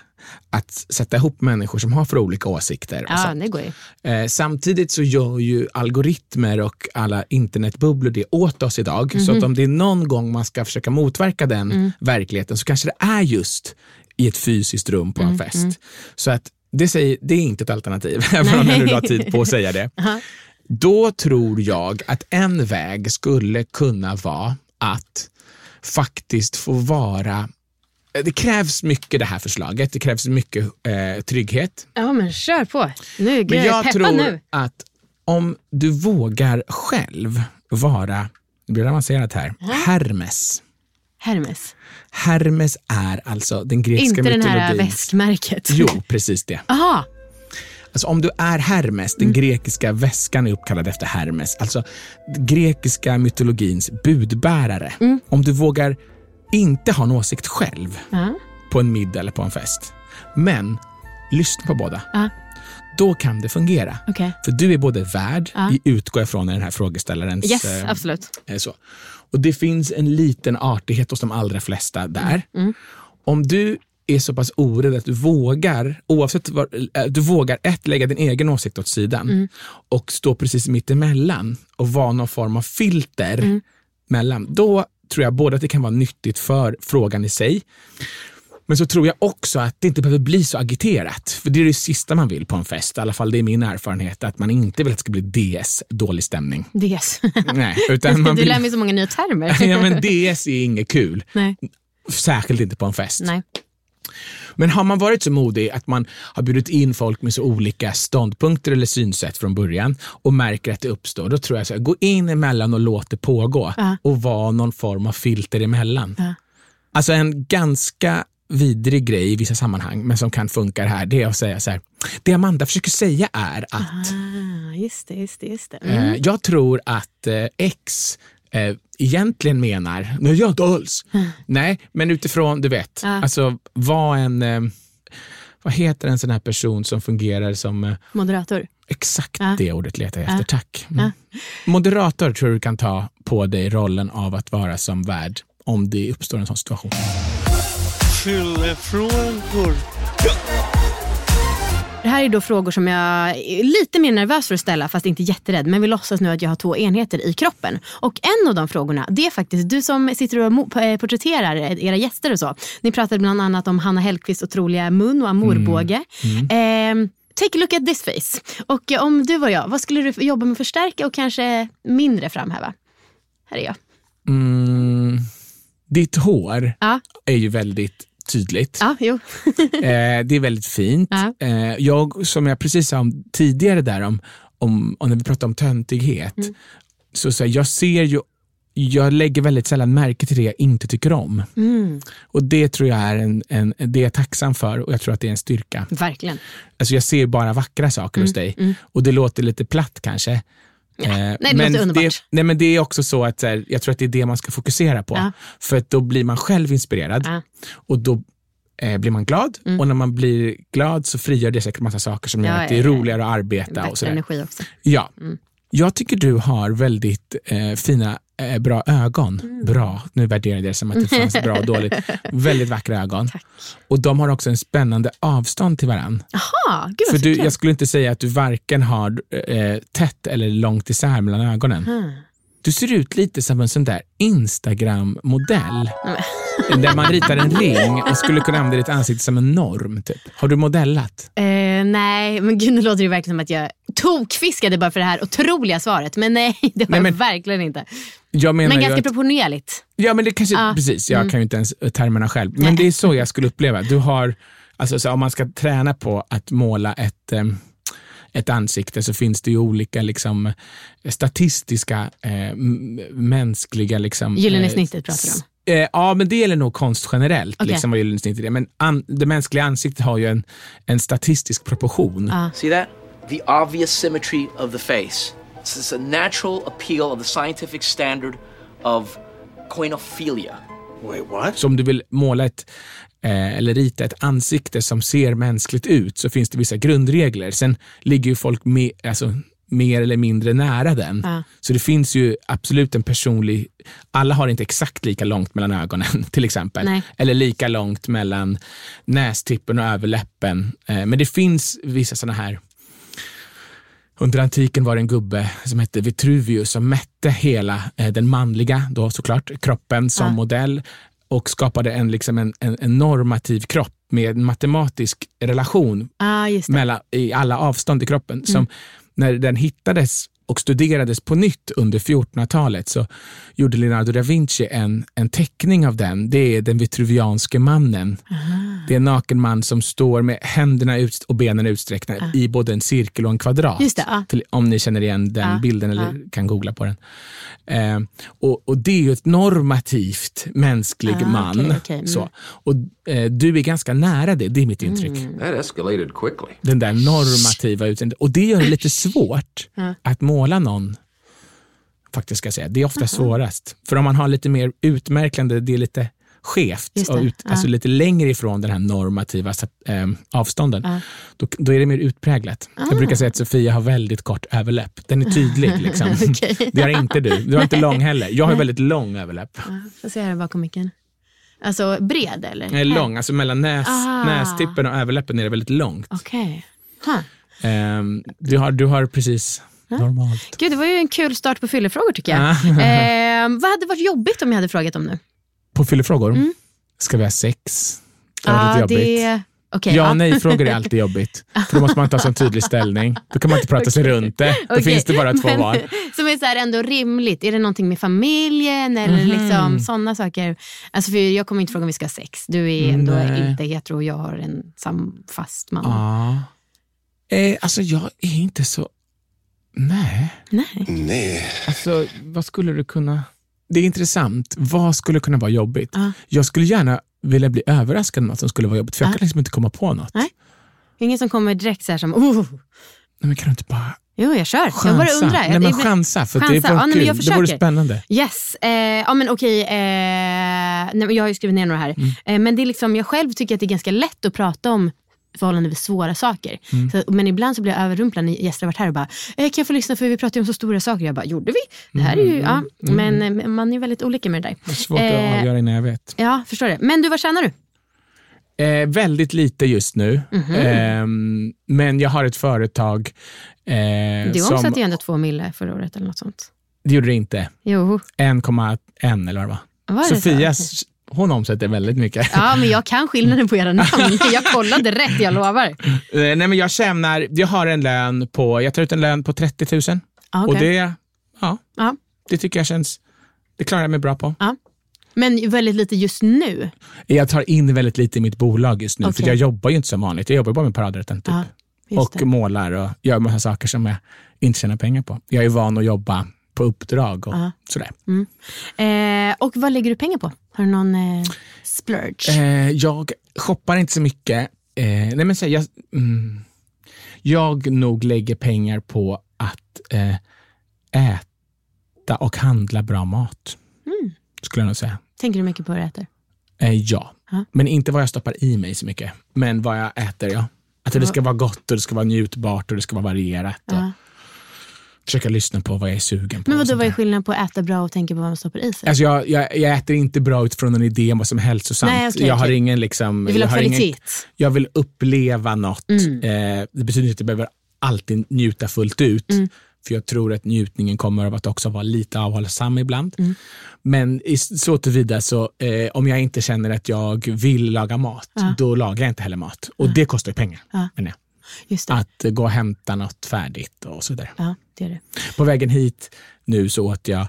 att sätta ihop människor som har för olika åsikter.
Ja, det går ju.
Eh, samtidigt så gör ju algoritmer och alla internetbubblor det åt oss idag. Så att om det är någon gång man ska försöka motverka den verkligheten så kanske det är just i ett fysiskt rum på en fest. Så att det, säger, det är inte ett alternativ, även om jag nu la tid på att säga det. Då tror jag att en väg skulle kunna vara att faktiskt få vara det krävs mycket det här förslaget. Det krävs mycket eh, trygghet.
Ja men kör på. Nu är
Men
jag
tror
nu.
att om du vågar själv vara, det blir avancerat här, Hermes.
Hermes.
Hermes är alltså den grekiska
Inte den här väskmärket.
Jo, precis det.
Aha.
Alltså om du är Hermes,
Mm.
den grekiska väskan är uppkallad efter Hermes, alltså grekiska mytologins budbärare.
Mm.
Om du vågar inte ha en åsikt själv
Ja.
på en middag eller på en fest, men lyssna på båda.
Ja.
Då kan det fungera.
Okej.
För du är både värd,
Ja.
i utgår jag från den här frågeställarens...
Yes,
eh,
absolut.
eh, så. Och det finns en liten artighet hos de allra flesta där.
Mm.
Om du är så pass orädd att du vågar, oavsett vad, eh, du vågar ett, lägga din egen åsikt åt sidan
Mm.
och stå precis mitt emellan och vara någon form av filter
Mm.
mellan. Då tror jag både att det kan vara nyttigt för frågan i sig, men så tror jag också att det inte behöver bli så agiterat. För det är det sista man vill på en fest, i alla fall det är min erfarenhet, att man inte vill att det ska bli DS, dålig stämning.
DS.
Nej, utan man
du
vill...
lär mig så många nya termer.
ja, men DS är inget kul.
Nej.
Särskilt inte på en fest.
Nej.
Men har man varit så modig att man har bjudit in folk med så olika ståndpunkter eller synsätt från början och märker att det uppstår, då tror jag så här, gå in emellan och låt det pågå
Ja.
och vara någon form av filter emellan.
Ja.
Alltså en ganska vidrig grej i vissa sammanhang, men som kan funka här, det är att säga så här, det Amanda försöker säga är att
Ah, just det, just det. Just det. Mm.
Eh, jag tror att eh, X eh, egentligen menar, nej jag inte alls. Nej, men utifrån, du vet,
Ja.
alltså vad en, eh, vad heter en sån här person som fungerar som,
Moderator.
exakt
Ja.
det ordet letar jag efter,
Ja.
tack. Mm. Moderator tror du kan ta på dig rollen av att vara som värd om det uppstår en sån situation.
Fyllefrågor.
Det här är då frågor som jag är lite mer nervös för att ställa fast inte jätterädd. Men vi låtsas nu att jag har två enheter i kroppen. Och en av de frågorna, det är faktiskt du som sitter och eh, porträtterar era gäster och så. Ni pratade bland annat om Hanna Hellquists otroliga mun och amourbåge. Ehm, Take a look at this face. Och eh, om du var jag, vad skulle du jobba med att förstärka och kanske mindre framhäva? Här är jag.
Mm, ditt hår
Ja,
är ju väldigt tydligt.
ja jo.
Eh, det är väldigt fint.
Ja.
Eh, jag, som jag precis sa om, tidigare där om, om, om när vi pratade om töntighet,
Mm.
så, så här, jag ser ju jag lägger väldigt sällan märke till det jag inte tycker om.
Mm,
Och Det tror jag är en, en, det är jag tacksam för och jag tror att det är en styrka.
verkligen.
Alltså jag ser bara vackra saker hos dig och det låter lite platt kanske. Eh,
Mm, nej, det låter underbart.
nej, men det är också så att så här, jag tror att det är det man ska fokusera på.
Ja.
För att då blir man själv inspirerad
Ja.
och då eh, blir man glad och när man blir glad så frigör det säkert massa saker som gör att det är roligare att arbeta och sådär.
energi också.
Ja. Jag tycker du har väldigt eh, fina, eh, bra ögon.
Mm.
Bra, nu värderar jag det som att det fanns bra och dåligt. Väldigt vackra ögon. Och de har också en spännande avstånd till varandra.
Jaha, gud
För du, jag skulle inte säga att du varken har eh, tätt eller långt isär mellan ögonen.
Hmm.
Du ser ut lite som en sån där Instagram-modell. där man ritar en ring och skulle kunna använda ditt ansikte som en norm. Typ. Har du modellat?
Eh, nej, men gud nu låter det verkligen som att jag tokfiskade bara för det här otroliga svaret. Men nej, det har
Nej, men-
jag verkligen inte.
Jag
Men ganska
att,
proportionerligt.
Ja, men det kanske,
Ja.
precis. Jag kan ju inte ens termerna själv. Men det är så jag skulle uppleva. Du har, alltså, så om man ska träna på att måla ett, eh, ett ansikte så finns det ju olika liksom, statistiska, eh, mänskliga... Liksom,
Gyllene
eh,
snittet pratar du om.
Eh, ja, men det gäller nog konst generellt.
Okej.
Liksom, vad gyllene snittet är. Men an, det mänskliga ansiktet har ju en, en statistisk proportion.
Ja.
See that? The obvious symmetry of the face. This is a natural appeal of the scientific standard of koinophilia.
Wait, what?
Så om du vill måla ett eh, eller rita ett ansikte som ser mänskligt ut så finns det vissa grundregler. Sen ligger ju folk med, alltså, mer eller mindre nära den.
Ja.
Så det finns ju absolut en personlig... Alla har inte exakt lika långt mellan ögonen till exempel.
Nej.
Eller lika långt mellan nästippen och överläppen. Eh, men det finns vissa sådana här under antiken var det en gubbe som hette Vitruvius som mätte hela eh, den manliga, då såklart, kroppen som
Ja.
modell och skapade en, liksom en, en, en normativ kropp med en matematisk relation
Ah. Mm.
mellan, i alla avstånd i kroppen. Som när den hittades och studerades på nytt under 1400-talet så gjorde Leonardo da Vinci en, en teckning av den. Det är den vitruvianske mannen. Det är en naken man som står med händerna ut och benen utsträckta i både en cirkel och en kvadrat.
Just det, ja.
Till, om ni känner igen den
Ja,
bilden eller kan googla på den. Eh, och, och Det är ju ett normativt mänsklig
Ah,
man.
okej, okej, mm.
Så. Och, eh, du är ganska nära det, det är mitt intryck
That escalated quickly.
den där normativa utseendet. Och det gör det lite svårt att måla någon. Faktiskt ska jag säga. Det är ofta svårast. För om man har lite mer utmärkande, det är lite skevt och ut,
ja.
alltså lite längre ifrån den här normativa eh, avstånden. Då, då är det mer utpräglat. Jag brukar säga att Sofia har väldigt kort överläpp. Den är tydlig. Liksom. Det har inte du. Du har inte lång heller. Jag har väldigt lång överläpp.
Ja, Får se här bakom micken. Alltså bred eller?
Är lång, alltså mellan näs,
Ah.
nästippen och överläppen är det väldigt långt.
Okej. Huh.
Ehm, du, har, du har precis normalt.
Gud, det var ju en kul start på fyllefrågor tycker jag.
Ja.
eh, vad hade varit jobbigt om jag hade frågat om nu?
På fyllefrågor? Ska vi ha sex? Det var lite jobbigt.
Mm. det... Okej,
Ja
ja.
nej-frågor är alltid jobbigt. För då måste man ta sån tydlig ställning. Då kan man inte prata sig runt det. Då
Okej,
finns det bara två
men-
val.
Som är så här ändå rimligt. Är det någonting med familjen eller
Mhm.
liksom sådana saker? Alltså för jag kommer inte fråga om vi ska ha sex. Du är ändå
Nej.
inte hetero och jag har en sam fast man.
Ja. Eh, alltså jag är inte så... Nej.
Nej.
Alltså vad skulle du kunna... Det är intressant. Vad skulle kunna vara jobbigt?
Ja.
Jag skulle gärna vilja bli överraskad med något som skulle vara jobbigt. För jag
Ja.
kan liksom inte komma på något.
Nej. Ingen som kommer direkt så här som, oh.
Nej, men kan du inte bara
Jo, jag kör.
chansa?
Jag bara undrar.
Nej, men chansa, för
chansa.
det vore
Ja, nej, jag.
Det vore spännande.
Yes, eh, ja men okej. Eh, nej, jag har ju skrivit ner några här.
Mm.
Eh, men det är liksom, jag själv tycker att det är ganska lätt att prata om förhållandevis svåra saker.
Mm.
Så, men ibland så blir jag överrumplad när gäster har varit här och bara, eh, kan jag få lyssna för vi pratar ju om så stora saker. Jag bara, gjorde vi? Det här är ju, ja. Men eh, man är väldigt olika med det där.
Mm. Det är svårt
Eh,
att avgöra innan jag vet.
Ja, förstår det. Men du, vad tjänar du?
Eh, väldigt lite just nu.
Mhm.
Ehm, men jag har ett företag eh,
Du
som...
omsatte ju ändå två mille förra året eller något sånt.
Det gjorde det inte.
Jo,
1,1 eller vad det var.
var det så?
Sofia, hon omsätter väldigt mycket.
Ja, men jag kan skillnaden på era namn. Jag kollade rätt, jag lovar.
Eh, Nej, men jag tjänar, jag har en lön på, jag tar ut en lön på 30 000.
Ja,
Och det, ja,
Ja.
det tycker jag känns, det klarar jag mig bra på.
Men väldigt lite just nu.
Jag tar in väldigt lite i mitt bolag just nu, för
Okej.
jag jobbar ju inte som vanligt. Jag jobbar bara med paradrätten typ. Och
det.
målar och gör massa saker som jag inte tjänar pengar på. Jag är van att jobba på uppdrag och sådär.
Eh, och vad lägger du pengar på? Har du någon eh, splurge?
Eh, jag shoppar inte så mycket. Eh, nej men så, jag, mm, jag nog lägger pengar på att eh, äta och handla bra mat.
Mm.
Skulle jag nog säga.
Tänker du mycket på vad du äter?
Eh, ja,
Ja.
men inte vad jag stoppar i mig så mycket. Men vad jag äter, ja. Att det ska vara gott och det ska vara njutbart och det ska vara varierat. Och. Försöka lyssna på vad jag är sugen på.
Men vadå, vad är skillnaden på att äta bra och tänka på vad man stoppar i sig?
Alltså jag, jag, jag äter inte bra utifrån en idé om vad som är hälsosamt.
Nej, okej,
jag har ingen liksom...
du vill
jag
ha
har ingen-
kvalitet?
jag vill uppleva något.
Mm.
Eh, det betyder inte att jag behöver alltid njuta fullt ut.
Mm.
För jag tror att njutningen kommer av att också vara lite avhållsam ibland.
Mm.
Men i så tillvida så eh, om jag inte känner att jag vill laga mat,
Ja.
då lagar jag inte heller mat. Och det kostar ju pengar.
Ja.
menar jag. Att eh, gå och hämta något färdigt och så vidare.
Ja, det är det.
På vägen hit nu så åt jag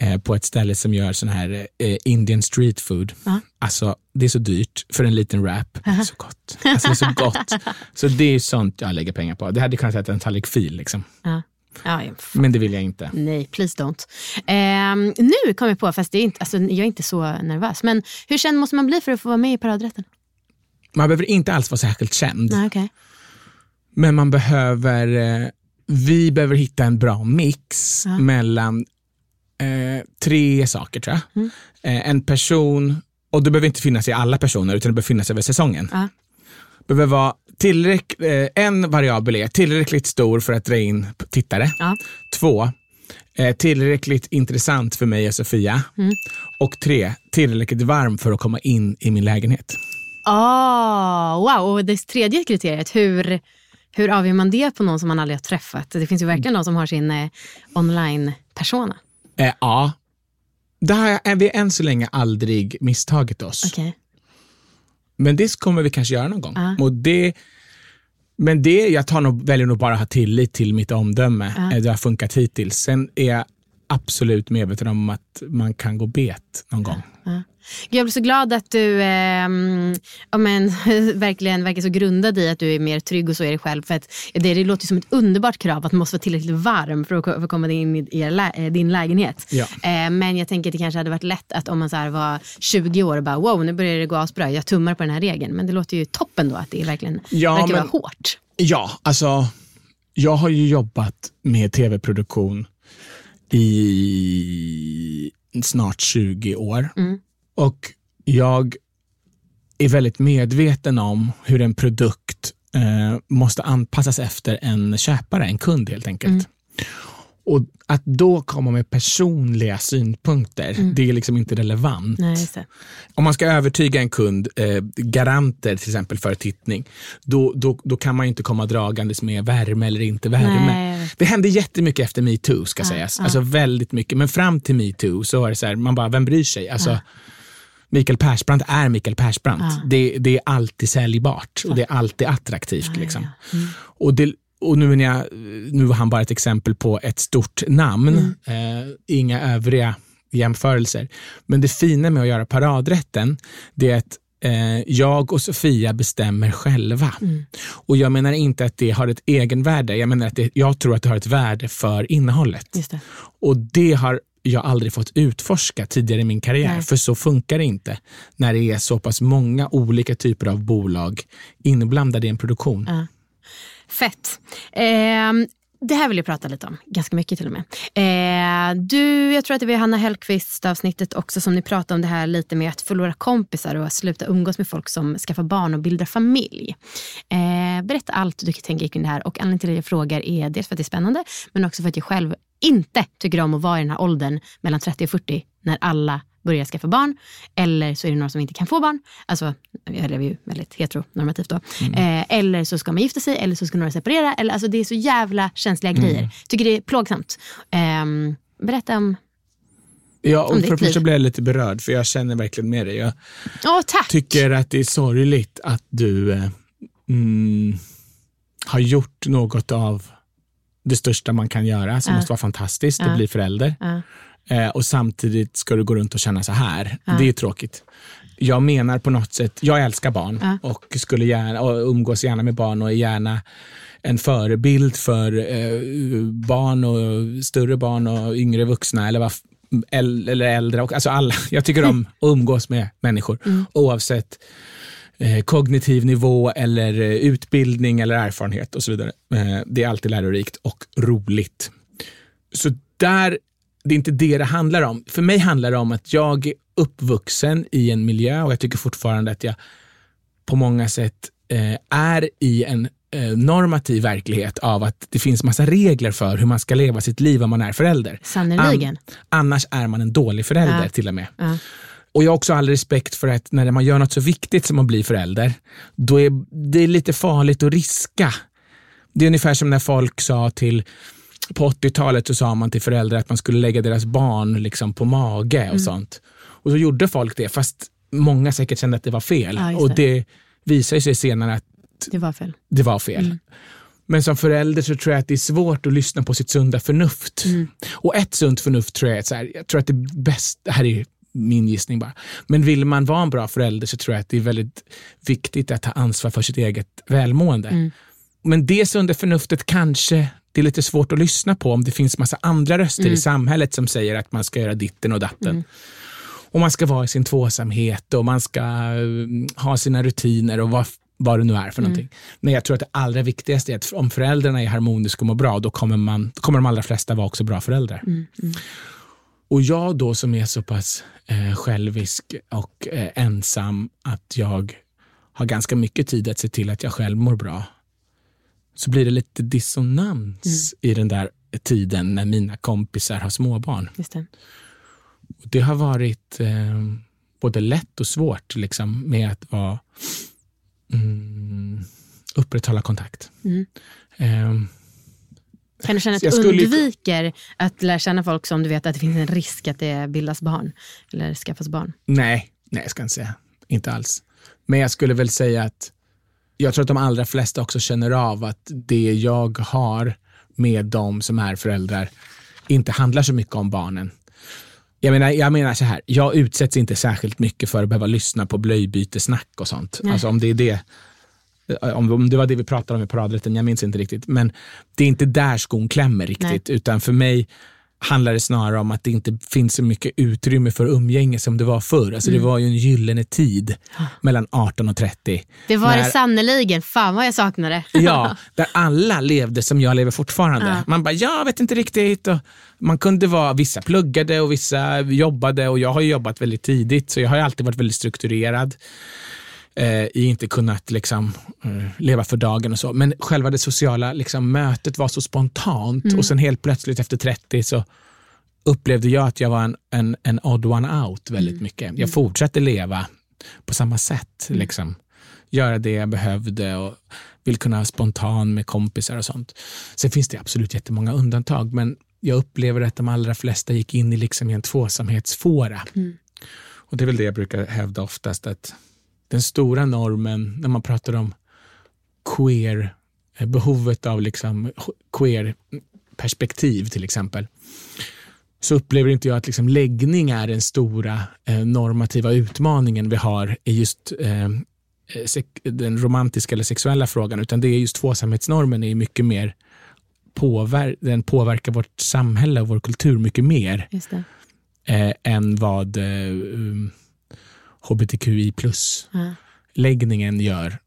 eh, på ett ställe som gör sån här eh, Indian street food.
Ja.
Alltså det är så dyrt för en liten wrap. Det är så gott. Alltså, det är så gott. Så det är sånt jag lägger pengar på. Det hade kunnat äta en tallrik fil liksom.
Ja. Ja.
Men det vill jag inte.
Nej, please don't. Ehm, nu kom jag på, fast det är inte, alltså, jag är inte så nervös, men hur känd måste man bli för att få vara med i paradrätten?
Man behöver inte alls vara särskilt känd.
Nej, okej.
Men man behöver, eh, vi behöver hitta en bra mix
Ja.
mellan eh, tre saker tror jag.
Mm.
Eh, en person, och det behöver inte finnas i alla personer utan det behöver finnas över säsongen.
Ja.
behöver vara tillräck, eh, en variabel är tillräckligt stor för att dra in tittare.
Ja.
Två, eh, tillräckligt intressant för mig och Sofia.
Mm.
Och tre, tillräckligt varm för att komma in i min lägenhet.
Ah, wow, och det tredje kriteriet, hur, hur avgör man det på någon som man aldrig har träffat? Det finns ju verkligen någon som har sin eh, online-persona.
Eh, ja, har jag- är vi än så länge aldrig misstagit oss.
Okej.
Men det kommer vi kanske göra någon gång.
Ja.
Och det, men det, jag tar nog, väljer nog bara att ha tillit till mitt omdöme. Eh, Det har funkat hittills. Sen är jag absolut medveten om att man kan gå bet någon gång.
Jag blir så glad att du ehm, ja, men, verkligen verkar så grundad i att du är mer trygg och så är dig själv. För att det, det låter som ett underbart krav att man måste vara tillräckligt varm för att för att komma in i er eh, din lägenhet.
Ja.
Eh, men jag tänker att det kanske hade varit lätt att om man så var 20 år och bara wow nu börjar det gå asbra, jag tummar på den här regeln. Men det låter ju toppen då att det verkligen
Ja,
verkar
men-
vara hårt.
Ja, alltså jag har ju jobbat med tv-produktion i snart 20 år.
Mm.
Och jag är väldigt medveten om hur en produkt eh, måste anpassas efter en köpare, en kund helt enkelt.
Mm.
Och att då komma med personliga synpunkter, det är liksom inte relevant.
Nej.
Om man ska övertyga en kund, eh, garanter till exempel för tittning, då, då, då kan man inte komma dragandes med värme eller inte värme.
Nej,
det hände jättemycket efter metoo ska sägas. Alltså väldigt mycket. Men fram till metoo så var det så här, man bara, vem bryr sig? Alltså, Mikael Persbrandt är Mikael Persbrandt. Det, det är alltid säljbart och det är alltid attraktivt. liksom.
Mm.
Och, det, och nu, jag, nu var han bara ett exempel på ett stort namn,
Mm.
eh, inga övriga jämförelser. Men det fina med att göra paradrätten, det är att eh, jag och Sofia bestämmer själva.
Mm.
Och jag menar inte att det har ett egenvärde, jag menar att det, jag tror att det har ett värde för innehållet.
Det.
Och det har jag aldrig fått utforska tidigare i min karriär,
Nej.
för så funkar det inte när det är så pass många olika typer av bolag inblandade i en produktion.
Ja. Fett. Ehm, det här vill jag prata lite om, ganska mycket till och med. Eh, du, jag tror att det var Hanna Hellquist avsnittet också som ni pratade om det här lite med att förlora kompisar och sluta umgås med folk som skaffar barn och bildar familj. Eh, berätta allt du tänker kring det här och anledningen till att jag frågar är dels för att det är spännande men också för att jag själv inte tycker om att vara i den här åldern mellan 30 och 40 när alla börjar skaffa barn eller så är det några som inte kan få barn. Alltså, jag lever ju väldigt heteronormativt då. Eh, eller så ska man gifta sig eller så ska några separera. Eller, alltså, det är så jävla känsliga grejer. Tycker det är plågsamt. Ehm, berätta om...
Ja, och för det första blir jag lite berörd för jag känner verkligen med dig. Jag
Åh,
tycker att det är sorgligt att du eh, mm, har gjort något av det största man kan göra som
Ja.
måste vara fantastiskt,
Ja.
att bli förälder.
Ja.
Eh, och samtidigt ska du gå runt och känna så här.
Ja.
Det är tråkigt. Jag menar på något sätt, jag älskar barn och skulle gärna och umgås gärna med barn och är gärna en förebild för eh, barn och större barn och yngre vuxna eller, äl- eller äldre. Och, alltså alla. Jag tycker om att umgås med människor oavsett eh, kognitiv nivå eller eh, utbildning eller erfarenhet och så vidare. Eh, det är alltid lärorikt och roligt. Så där, det är inte det det handlar om. För mig handlar det om att jag är uppvuxen i en miljö och jag tycker fortfarande att jag på många sätt eh, är i en eh, normativ verklighet av att det finns massa regler för hur man ska leva sitt liv om man är förälder.
Sannerligen.
An- annars är man en dålig förälder
Ja.
till och med.
Ja.
Och jag har också all respekt för att när man gör något så viktigt som att bli förälder, då är det lite farligt att riska. Det är ungefär som när folk sa till, på 80-talet så sa man till föräldrar att man skulle lägga deras barn liksom på mage och
Mm.
sånt. Och så gjorde folk det, fast många säkert kände att det var fel.
Ja, just
och
det.
det visar sig senare att
Det var fel.
det var fel.
Mm.
Men som förälder så tror jag att det är svårt att lyssna på sitt sunda förnuft.
Mm.
Och ett sunt förnuft tror jag är så här, jag tror att det är bäst, det här är min gissning bara, men vill man vara en bra förälder så tror jag att det är väldigt viktigt att ta ansvar för sitt eget välmående.
Mm.
Men det sunda förnuftet kanske det är lite svårt att lyssna på om det finns massa andra röster
Mm.
i samhället som säger att man ska göra ditten och datten. Och man ska vara i sin tvåsamhet och man ska mm, ha sina rutiner och vad, vad det nu är för någonting. Men jag tror att det allra viktigaste är att om föräldrarna är harmoniska och mår bra, då kommer, man, kommer de allra flesta vara också bra föräldrar. Och jag då som är så pass eh, självisk och eh, ensam att jag har ganska mycket tid att se till att jag själv mår bra, så blir det lite dissonans i den där tiden när mina kompisar har småbarn.
Just det.
Det har varit eh, både lätt och svårt liksom, med att vara, mm, upprätthålla kontakt.
Mm. Kan du känna att du
skulle ju-
undviker att lära känna folk som du vet att det finns en risk att det bildas barn? Eller skaffas barn?
nej, nej, jag ska inte säga. Inte alls. Men jag skulle väl säga att jag tror att de allra flesta också känner av att det jag har med de som är föräldrar inte handlar så mycket om barnen. Jag menar, jag menar så här, jag utsätts inte särskilt mycket för att behöva lyssna på blöjbytesnack och sånt.
Nej.
Alltså om det är det, om, om det var det vi pratade om i paradrätten, jag minns inte riktigt. Men det är inte där skon klämmer riktigt, utan för mig handlar det snarare om att det inte finns så mycket utrymme för umgänge som det var förr. Alltså
Mm.
Det var ju en gyllene tid mellan 18 och 30.
Det var
när-
det sannerligen. Fan vad jag saknar det.
Ja, där alla levde som jag lever fortfarande.
Ja.
Man bara, jag vet inte riktigt. Och man kunde vara, vissa pluggade och vissa jobbade och jag har ju jobbat väldigt tidigt så jag har alltid varit väldigt strukturerad. Eh, I inte kunnat liksom, eh, leva för dagen och så. Men själva det sociala liksom, mötet var så spontant
Mm.
och sen helt plötsligt efter 30 så upplevde jag att jag var en, en, en odd one out väldigt
Mm.
mycket. Jag fortsatte leva på samma sätt. Liksom. Göra det jag behövde och vill kunna vara spontan med kompisar och sånt. Sen finns det absolut jättemånga undantag, men jag upplever att de allra flesta gick in i liksom en tvåsamhetsfåra. Och det är väl det jag brukar hävda oftast, att den stora normen när man pratar om queer, eh, behovet av liksom queer perspektiv till exempel, så upplever inte jag att liksom läggning är den stora eh, normativa utmaningen vi har i just eh, sek- den romantiska eller sexuella frågan, utan det är just tvåsamhetsnormen är mycket mer påver- den påverkar vårt samhälle och vår kultur mycket mer eh, än vad eh, um, hbtqi plus-läggningen gör.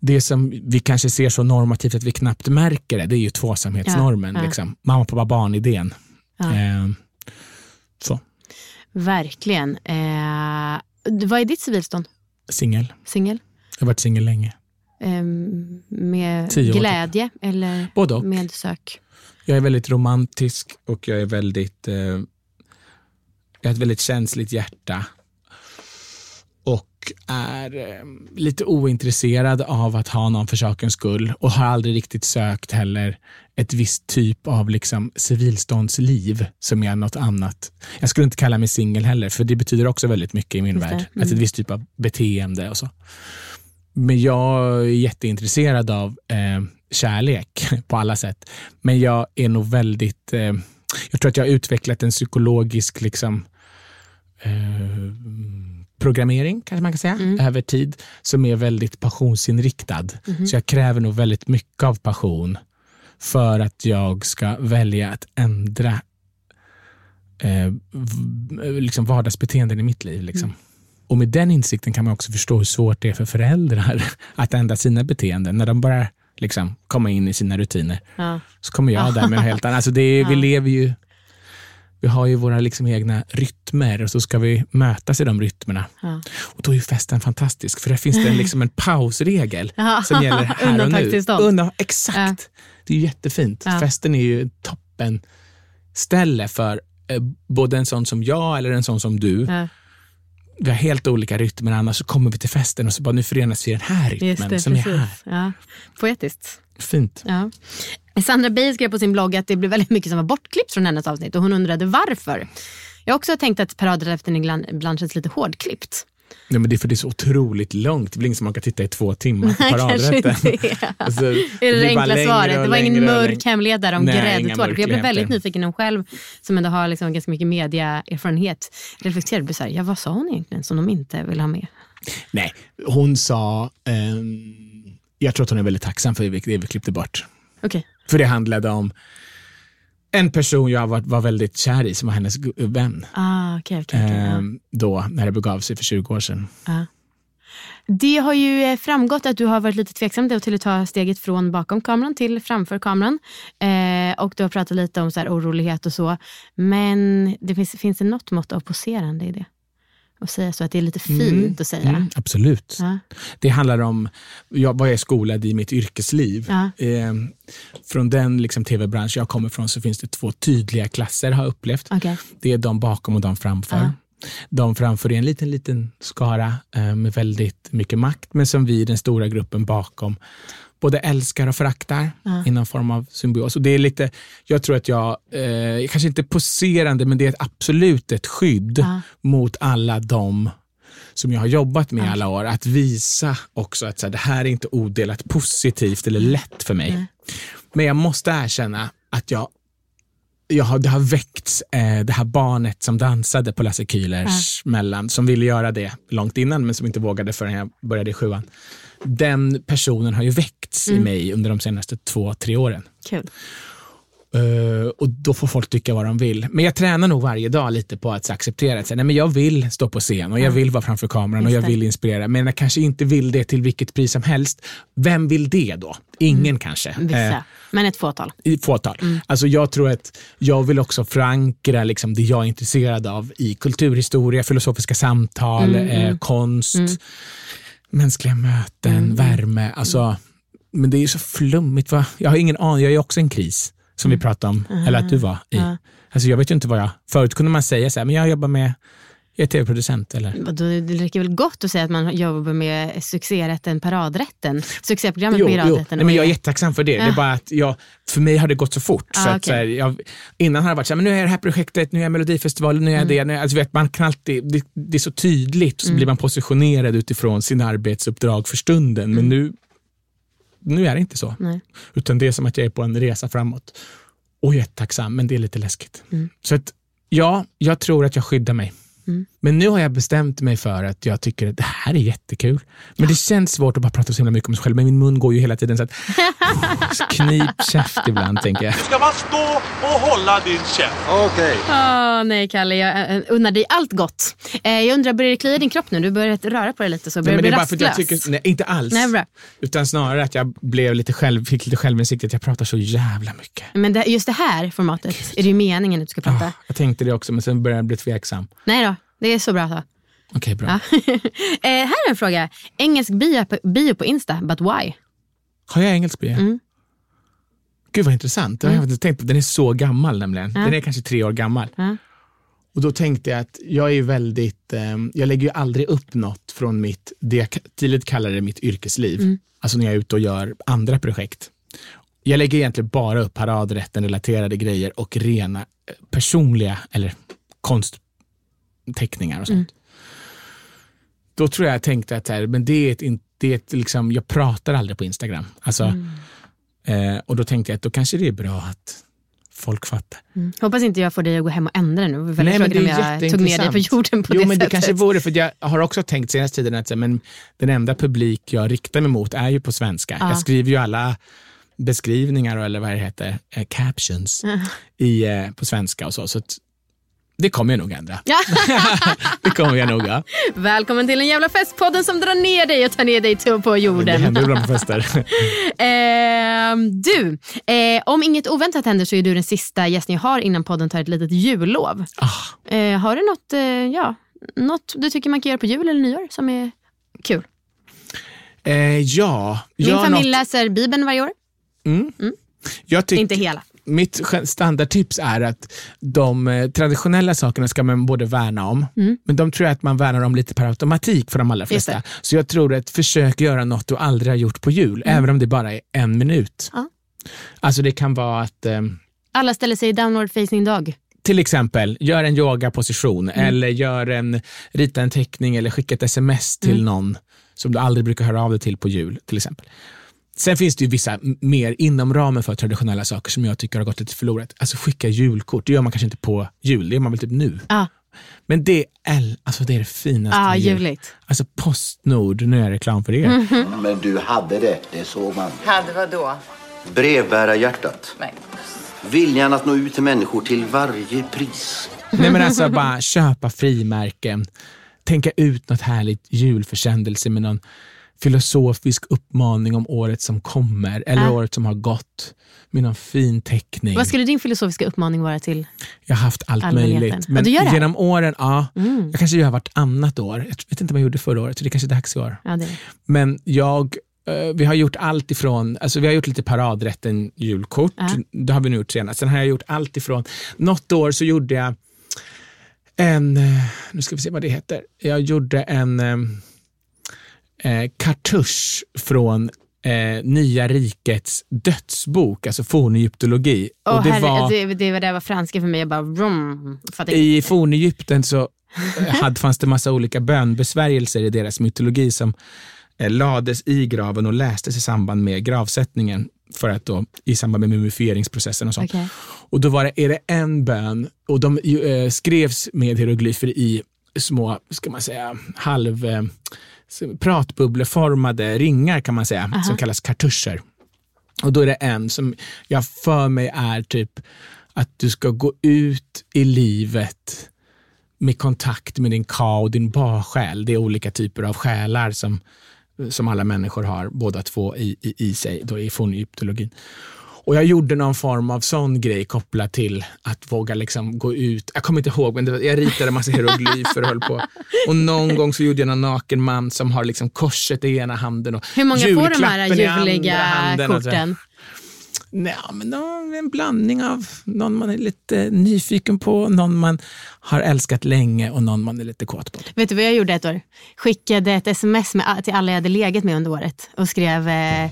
Det som vi kanske ser så normativt att vi knappt märker det, det är ju tvåsamhetsnormen.
Ja, ja.
Liksom. Mamma, pappa, barn-idén.
Ja.
Eh, så,
Verkligen. Eh, vad är ditt civilstånd?
singel.
Singel?
Jag har varit singel länge.
Eh, med
Tio typ.
glädje eller
Både och.
med sök?
Jag är väldigt romantisk och jag är väldigt... Eh, jag har ett väldigt känsligt hjärta. Är eh, lite ointresserad av att ha någon för sakens skull och har aldrig riktigt sökt heller ett visst typ av liksom civilståndsliv som är något annat. Jag skulle inte kalla mig singel heller, för det betyder också väldigt mycket i min
Just
värld.
Mm.
Alltså ett visst typ av beteende och så. Men jag är jätteintresserad av eh, kärlek på alla sätt. Men jag är nog väldigt... Eh, jag tror att jag har utvecklat en psykologisk liksom, eh, programmering, kanske man kan säga, över tid, som är väldigt passionsinriktad. Så jag kräver nog väldigt mycket av passion för att jag ska välja att ändra eh, liksom vardagsbeteenden i mitt liv. Liksom. Och med den insikten kan man också förstå hur svårt det är för föräldrar att ändra sina beteenden. När de bara liksom komma in i sina rutiner
Ja.
så kommer jag där med helt annan... Alltså det är, Vi
Ja.
lever ju Vi har ju våra liksom egna rytmer och så ska vi mötas i de rytmerna.
Ja.
Och då är festen fantastisk, för där finns det en, liksom en pausregel
Ja.
som gäller här och nu. Undan, exakt. Det är jättefint.
Ja.
Festen är ju toppen ställe för eh, både en sån som jag eller en sån som du.
Ja.
Vi har helt olika rytmer, annars så kommer vi till festen och så bara nu förenas vi i den här rytmen
det,
som
precis.
är här.
Ja. Poetiskt.
Fint.
Ja. Sandra Beijer skrev på sin blogg att det blev väldigt mycket som var bortklippt från hennes avsnitt och hon undrade varför. Jag har också tänkt att paradrätten ibland, ibland känns lite hårdklippt.
Nej, men det är för det är så otroligt långt. Det blir ingen som man kan titta i två timmar på paradrätten.
det.
Alltså,
Det är det,
bara
enkla svaret.
och
Det var ingen
och
mörk
längre.
hemlighet där om gräddtårta. Jag blev väldigt nyfiken om själv, som ändå har liksom ganska mycket mediaerfarenhet, reflekterade på så här, ja, vad sa hon egentligen som de inte vill ha med?
Nej, hon sa, ehm, jag tror att hon är väldigt tacksam för det vi, det klippte bort.
Okej.
För det handlade om en person jag var, var väldigt kär i som var hennes vän.
Ah, okej, okej, ja.
Ehm, då, när det begav sig för 20 år sedan.
Ja. Det har ju eh, framgått att du har varit lite tveksam till att ta steget från bakom kameran till framför kameran. Eh, och du har pratat lite om så här orolighet och så. Men det finns, finns det något mått av poserande i det? Att säga så att det är lite fint att säga.
Mm, absolut.
Ja.
Det handlar om jag, vad jag är skolad i mitt yrkesliv.
Ja.
Ehm, från den liksom, tv-bransch jag kommer från så finns det två tydliga klasser har jag upplevt.
Okej.
Det är de bakom och de framför.
Ja.
De framför är en liten, liten skara eh, med väldigt mycket makt, men som vi den stora gruppen bakom både älskar och föraktar i någon form av symbios. Och det är lite, jag tror att jag, eh, kanske inte poserande, men det är ett absolut ett skydd mot alla de som jag har jobbat med i alla år. Att visa också att så här, det här är inte odelat positivt eller lätt för mig. Men jag måste erkänna att jag jag har, det har väckts eh, det här barnet som dansade på Lasse Kühlers mellan, som ville göra det långt innan men som inte vågade förrän jag började i sjuan. Den personen har ju väckts i mig under de senaste två, tre åren.
Kul.
Eh, och då får folk tycka vad de vill. Men jag tränar nog varje dag lite på att acceptera att nej, men jag vill stå på scen och jag vill vara framför kameran och
Just
jag
det.
vill inspirera. Men jag kanske inte vill det till vilket pris som helst. Vem vill det då? Ingen kanske.
Mm. Vissa.
Eh,
Men ett fåtal.
i fåtal. Alltså jag tror att jag vill också förankra liksom det jag är intresserad av i kulturhistoria, filosofiska samtal, eh, konst, mänskliga möten, värme. Alltså, men det är ju så flummigt. Va? Jag har ingen aning, jag är också en kris som vi pratade om, eller att du var i. Alltså jag vet ju inte vad jag... Förut kunde man säga så här, men jag jobbar med, är tv-producent eller...
Vadå, Det räcker väl gott att säga att man jobbar med succérätten Paradrätten? Succéprogrammet
Jo, jo.
Paradrätten.
Nej, men jag är jättetacksam för det. Det är bara att jag, för mig har det gått så fort.
Ah,
så att,
okej.
så här, jag, innan har det varit så här, men nu är jag det här projektet, nu är jag Melodifestivalen, nu är jag
Mm.
det. Nu är, alltså, vet, man kan alltid, det, det är så tydligt, så blir man positionerad utifrån sin arbetsuppdrag för stunden. Men nu, nu är det inte så.
Mm. Nej.
Utan det är som att jag är på en resa framåt. Och jag är jättetacksam, men det är lite läskigt.
Mm.
Så att, ja, jag tror att jag skyddar mig. Mm. Men nu har jag bestämt mig för att jag tycker att det här är jättekul. Men det känns svårt att bara prata så himla mycket om sig själv, men min mun går ju hela tiden så att så knip käft ibland tänker jag.
ska man stå och hålla din käft.
Åh, nej Kalle, jag äh, unnar dig allt gott. Eh, jag undrar, börjar det klia i din kropp nu? Du börjar röra på dig lite så
Nej,
börjar
men
du
det är
bli
bara för att jag
rastlös.
tycker, nej, inte alls.
Nej, bra.
Utan snarare att jag blev lite själv, fick lite självinsikt att jag pratar så jävla mycket.
Men det, just det här formatet är det ju meningen att du ska prata.
Ah, jag tänkte det också, men sen började jag bli tveksam.
Nej då, det är så bra så.
Okej, bra.
Ja. eh, här är en fråga. Engelsk bio på, bio på Insta, but why?
Har jag engelsk bio?
Mm.
Gud vad intressant. Det har jag inte tänkt på. Den är så gammal nämligen. Den är kanske tre år gammal.
Ja.
Och då tänkte jag att jag är väldigt, eh, jag lägger ju aldrig upp något från mitt, det jag tidigt kallade mitt yrkesliv.
Mm.
Alltså när jag är ute och gör andra projekt. Jag lägger egentligen bara upp paradrätten relaterade grejer och rena eh, personliga eller konstteckningar och sånt.
Mm.
Då tror jag jag tänkte att här, men det är ett, det är ett liksom, jag pratar aldrig på Instagram. Alltså,
Mm.
eh, och då tänkte jag att då kanske det är bra att folk fattar.
Hoppas inte jag får dig att gå hem och ändra nu.
Nej, men det är
jag tog ner dig på jorden på
jo,
det
men det
sättet.
kanske vore, för jag har också tänkt senaste tiden att men den enda publik jag riktar mig mot är ju på svenska.
Ja.
Jag skriver ju alla beskrivningar, eller vad det heter, eh, captions, i, eh, på svenska och så. så att det kommer jag nog ändra. Det kommer jag nog. Ja.
Välkommen till en jävla festpodden som drar ner dig och tar ner dig till- på
Det
jorden.
händer ibland på fester.
Ehm, du, eh, om inget oväntat händer så är du den sista gästen jag har innan podden tar ett litet jullov.
Ah.
Eh, har du något, eh, ja, något du tycker man kan göra på jul eller nyår som är kul?
Eh, ja,
Min familj
något-
läser Bibeln varje år.
Jag tyck-
Inte hela.
Mitt standardtips är att de eh, traditionella sakerna ska man både värna om, men de tror jag att man värnar om lite per automatik för de allra
Mm.
Flesta. Så jag tror att försök göra något du aldrig har gjort på jul, även om det bara är en minut.
Mm. Ja.
Alltså det kan vara att eh,
Alla ställer sig i downward facing dog.
till exempel, gör en yogaposition
Mm.
eller gör en, rita en teckning eller skicka ett sms till
Mm.
någon som du aldrig brukar höra av dig till på jul. till exempel. Sen finns det ju vissa mer inom ramen för traditionella saker som jag tycker har gått lite förlorat. Alltså skicka julkort, det gör man kanske inte på jul, det gör man väl typ nu.
Ja,
Men det är, alltså det, är det finaste
ah,
med jul.
ljuvligt.
Alltså Postnord, nu är jag reklam för er.
Men du hade det, det såg man.
Hade vad då?
Brevbärarhjärtat.
Nej.
Viljan att nå ut till människor till varje pris.
Nej men alltså bara köpa frimärken, tänka ut något härligt julförsändelse med någon filosofisk uppmaning om året som kommer eller
Ah.
året som har gått med någon fin teckning.
Vad skulle din filosofiska uppmaning vara till?
Jag har haft allt möjligt.
Ja,
Men?
Mm.
genom åren, ja. Jag kanske gör vartannat år. Jag vet inte vad jag gjorde förra året, så det är kanske är dags i år.
Ja, det.
Men jag, eh, vi har gjort allt ifrån, alltså vi har gjort lite paradrätten julkort,
Ja.
det har vi nu gjort senast. Sen har jag gjort allt ifrån, något år så gjorde jag en, eh, nu ska vi se vad det heter, jag gjorde en eh, eh, kartusch från eh, Nya rikets dödsbok, alltså fornegyptologi. Och det
herre,
var,
det, det var det var franska för mig. Jag bara... Vroom,
I fornegypten så hade, fanns det massa olika bönbesvärjelser i deras mytologi som eh, lades i graven och lästes i samband med gravsättningen för att då, i samband med mumifieringsprocessen och sånt.
Okej.
Och då var det, är det en bön och de eh, skrevs med hieroglyfer i små, ska man säga, halv eh, pratbubbleformade ringar kan man säga, som kallas kartuscher. Och då är det en som jag för mig är typ att du ska gå ut i livet med kontakt med din ka och din ba-själ. Det är olika typer av själar som, som alla människor har, båda två i, i, i sig, då i fornegyptologin. Och jag gjorde någon form av sån grej kopplat till att våga liksom gå ut. Jag kommer inte ihåg, men var, jag ritade en massa hieroglyfer och höll på. Och någon gång så gjorde jag någon naken man som har liksom korset i ena handen och
Hur många får de här ljuvliga korten?
Nej, men då, en blandning av någon man är lite nyfiken på, någon man har älskat länge och någon man är lite kåt på.
Vet du vad jag gjorde ett år? Skickade ett sms med, till alla jag hade legat med under året och skrev eh, eh,